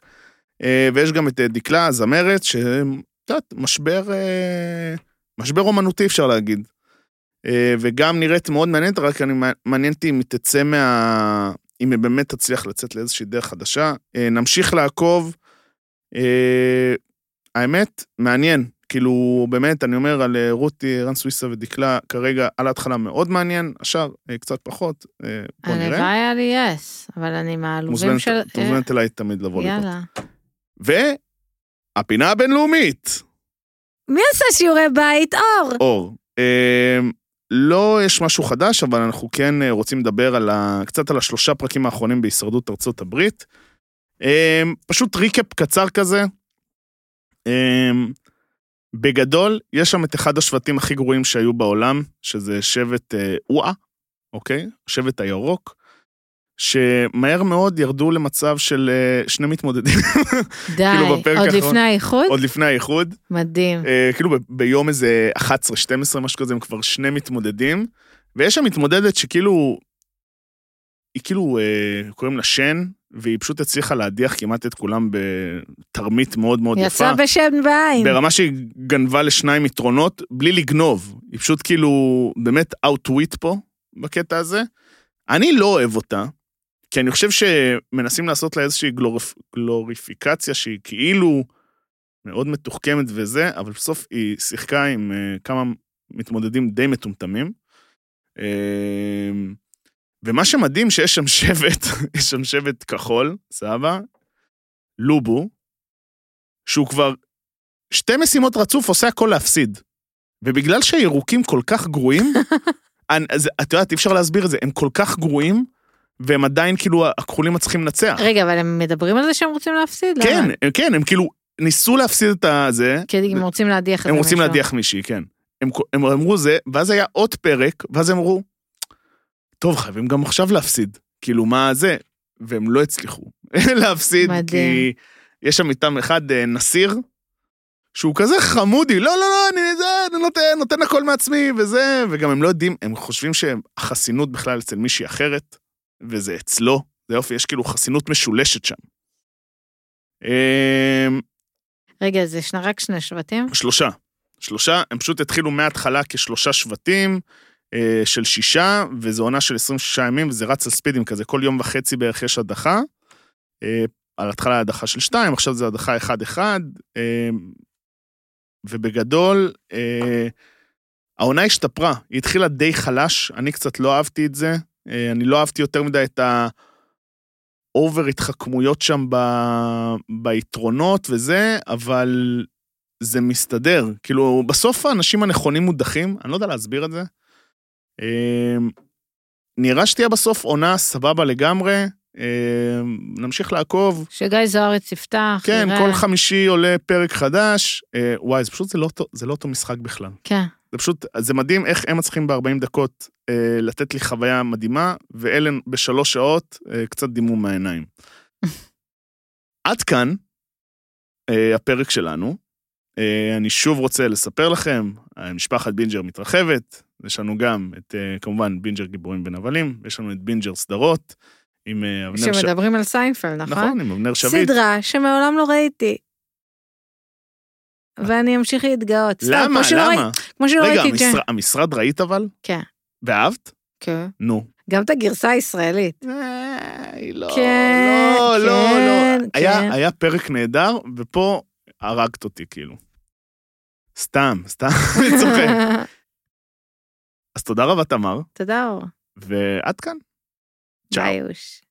אה, ויש גם את אה, דקלה, הזמרת, ש... את יודעת, משבר, אה, משבר אומנותי אפשר להגיד. וגם נראית מאוד מעניינת, רק אני מעניין אותי אם היא תצא מה... אם היא באמת תצליח לצאת לאיזושהי דרך חדשה. נמשיך לעקוב. האמת, מעניין. כאילו, באמת, אני אומר על אה, רותי, רן סוויסה ודקלה, כרגע על ההתחלה מאוד מעניין, השאר אה, קצת פחות, אה, בוא נראה. הלוואי היה לי יס, אבל אני מהעלובים של... את מוזמנת אליי תמיד לבוא לראות. יאללה. והפינה הבינלאומית, מי עשה שיעורי בית? אור. אור. לא יש משהו חדש, אבל אנחנו כן רוצים לדבר על ה... קצת על השלושה פרקים האחרונים בהישרדות ארצות הברית. פשוט ריקאפ קצר כזה. בגדול, יש שם את אחד השבטים הכי גרועים שהיו בעולם, שזה שבט אה, אואה, אוקיי? שבט הירוק, שמהר מאוד ירדו למצב של אה, שני מתמודדים, די, כאילו בפרק עוד האחרון- לפני האיחוד? עוד לפני האיחוד. מדהים. אה, כאילו ב- ביום איזה 11-12, משהו כזה, הם כבר שני מתמודדים, ויש שם מתמודדת שכאילו, היא כאילו, אה, קוראים לה שן, והיא פשוט הצליחה להדיח כמעט את כולם בתרמית מאוד מאוד יפה. יצא בשן בעין. ברמה שהיא גנבה לשניים יתרונות, בלי לגנוב. היא פשוט כאילו, באמת אאוטוויט פה, בקטע הזה. אני לא אוהב אותה, כי אני חושב שמנסים לעשות לה איזושהי גלוריפ... גלוריפיקציה שהיא כאילו מאוד מתוחכמת וזה, אבל בסוף היא שיחקה עם uh, כמה מתמודדים די מטומטמים. Uh, ומה שמדהים שיש שם שבט, יש שם שבט כחול, סבבה? לובו, שהוא כבר שתי משימות רצוף עושה הכל להפסיד. ובגלל שהירוקים כל כך גרועים, אני- אז את יודעת, אי אפשר להסביר את זה, הם כל כך גרועים, והם עדיין כאילו, הכחולים מצליחים לנצח. רגע, אבל הם מדברים על זה שהם רוצים להפסיד? כן, למה? הם- כן, הם כאילו ניסו להפסיד את הזה, כי הם רוצים להדיח את הם זה רוצים מישהו. להדיח מישהי, כן. הם, הם אמרו זה, ואז היה עוד פרק, ואז הם אמרו, טוב, חייבים גם עכשיו להפסיד. כאילו, מה זה? והם לא הצליחו להפסיד, מדהים. כי יש שם איתם אחד, אה, נסיר, שהוא כזה חמודי, לא, לא, לא, אני, זה, אני נותן, נותן הכל מעצמי, וזה, וגם הם לא יודעים, הם חושבים שהחסינות בכלל אצל מישהי אחרת, וזה אצלו, זה יופי, יש כאילו חסינות משולשת שם. אמ, רגע, זה שני- רק שני שבטים? שלושה. שלושה, הם פשוט התחילו מההתחלה כשלושה שבטים של שישה, וזו עונה של 26 ימים, וזה רץ על ספידים כזה, כל יום וחצי בערך יש הדחה. אה, על התחלה הדחה של שתיים, עכשיו זה הדחה אחד-אחד, אה, ובגדול, אה, העונה השתפרה, היא התחילה די חלש, אני קצת לא אהבתי את זה, אה, אני לא אהבתי יותר מדי את ה... אובר התחכמויות שם ב... ביתרונות וזה, אבל זה מסתדר. כאילו, בסוף האנשים הנכונים מודחים, אני לא יודע להסביר את זה. אמ, נראה שתהיה בסוף עונה סבבה לגמרי, אמ, נמשיך לעקוב. שגיא זוארץ יפתח, כן. כל חמישי עולה פרק חדש. אה, וואי, זה פשוט, זה לא, אותו- זה לא אותו משחק בכלל. כן. זה פשוט, זה מדהים איך הם מצליחים ב-40 דקות אה, לתת לי חוויה מדהימה, ואלה בשלוש שעות אה, קצת דימום מהעיניים. עד כאן אה, הפרק שלנו. אה, אני שוב רוצה לספר לכם, משפחת בינג'ר מתרחבת, יש לנו גם את, אה, כמובן, בינג'ר גיבורים בין הבלים, יש לנו את בינג'ר סדרות, עם אה, אבנר שביט. שמדברים על סיינפלד, נכון? נכון, עם אבנר שביט. סדרה שמעולם לא ראיתי. ואני אמשיך להתגאות. סתם, למה? למה? כמו שלא רגע, ראיתי את זה. המשרד- המשרד ראית אבל? כן. ואהבת? כן. נו. גם את הגרסה הישראלית. אה, לא, כן, לא, לא, לא. כן, היה, כן. היה פרק נהדר, ופה הרגת אותי, כאילו. סתם, סתם, אני צוחק. אז תודה רבה, תמר, תודה אור. ועד כאן. צ'או. ביי אוש.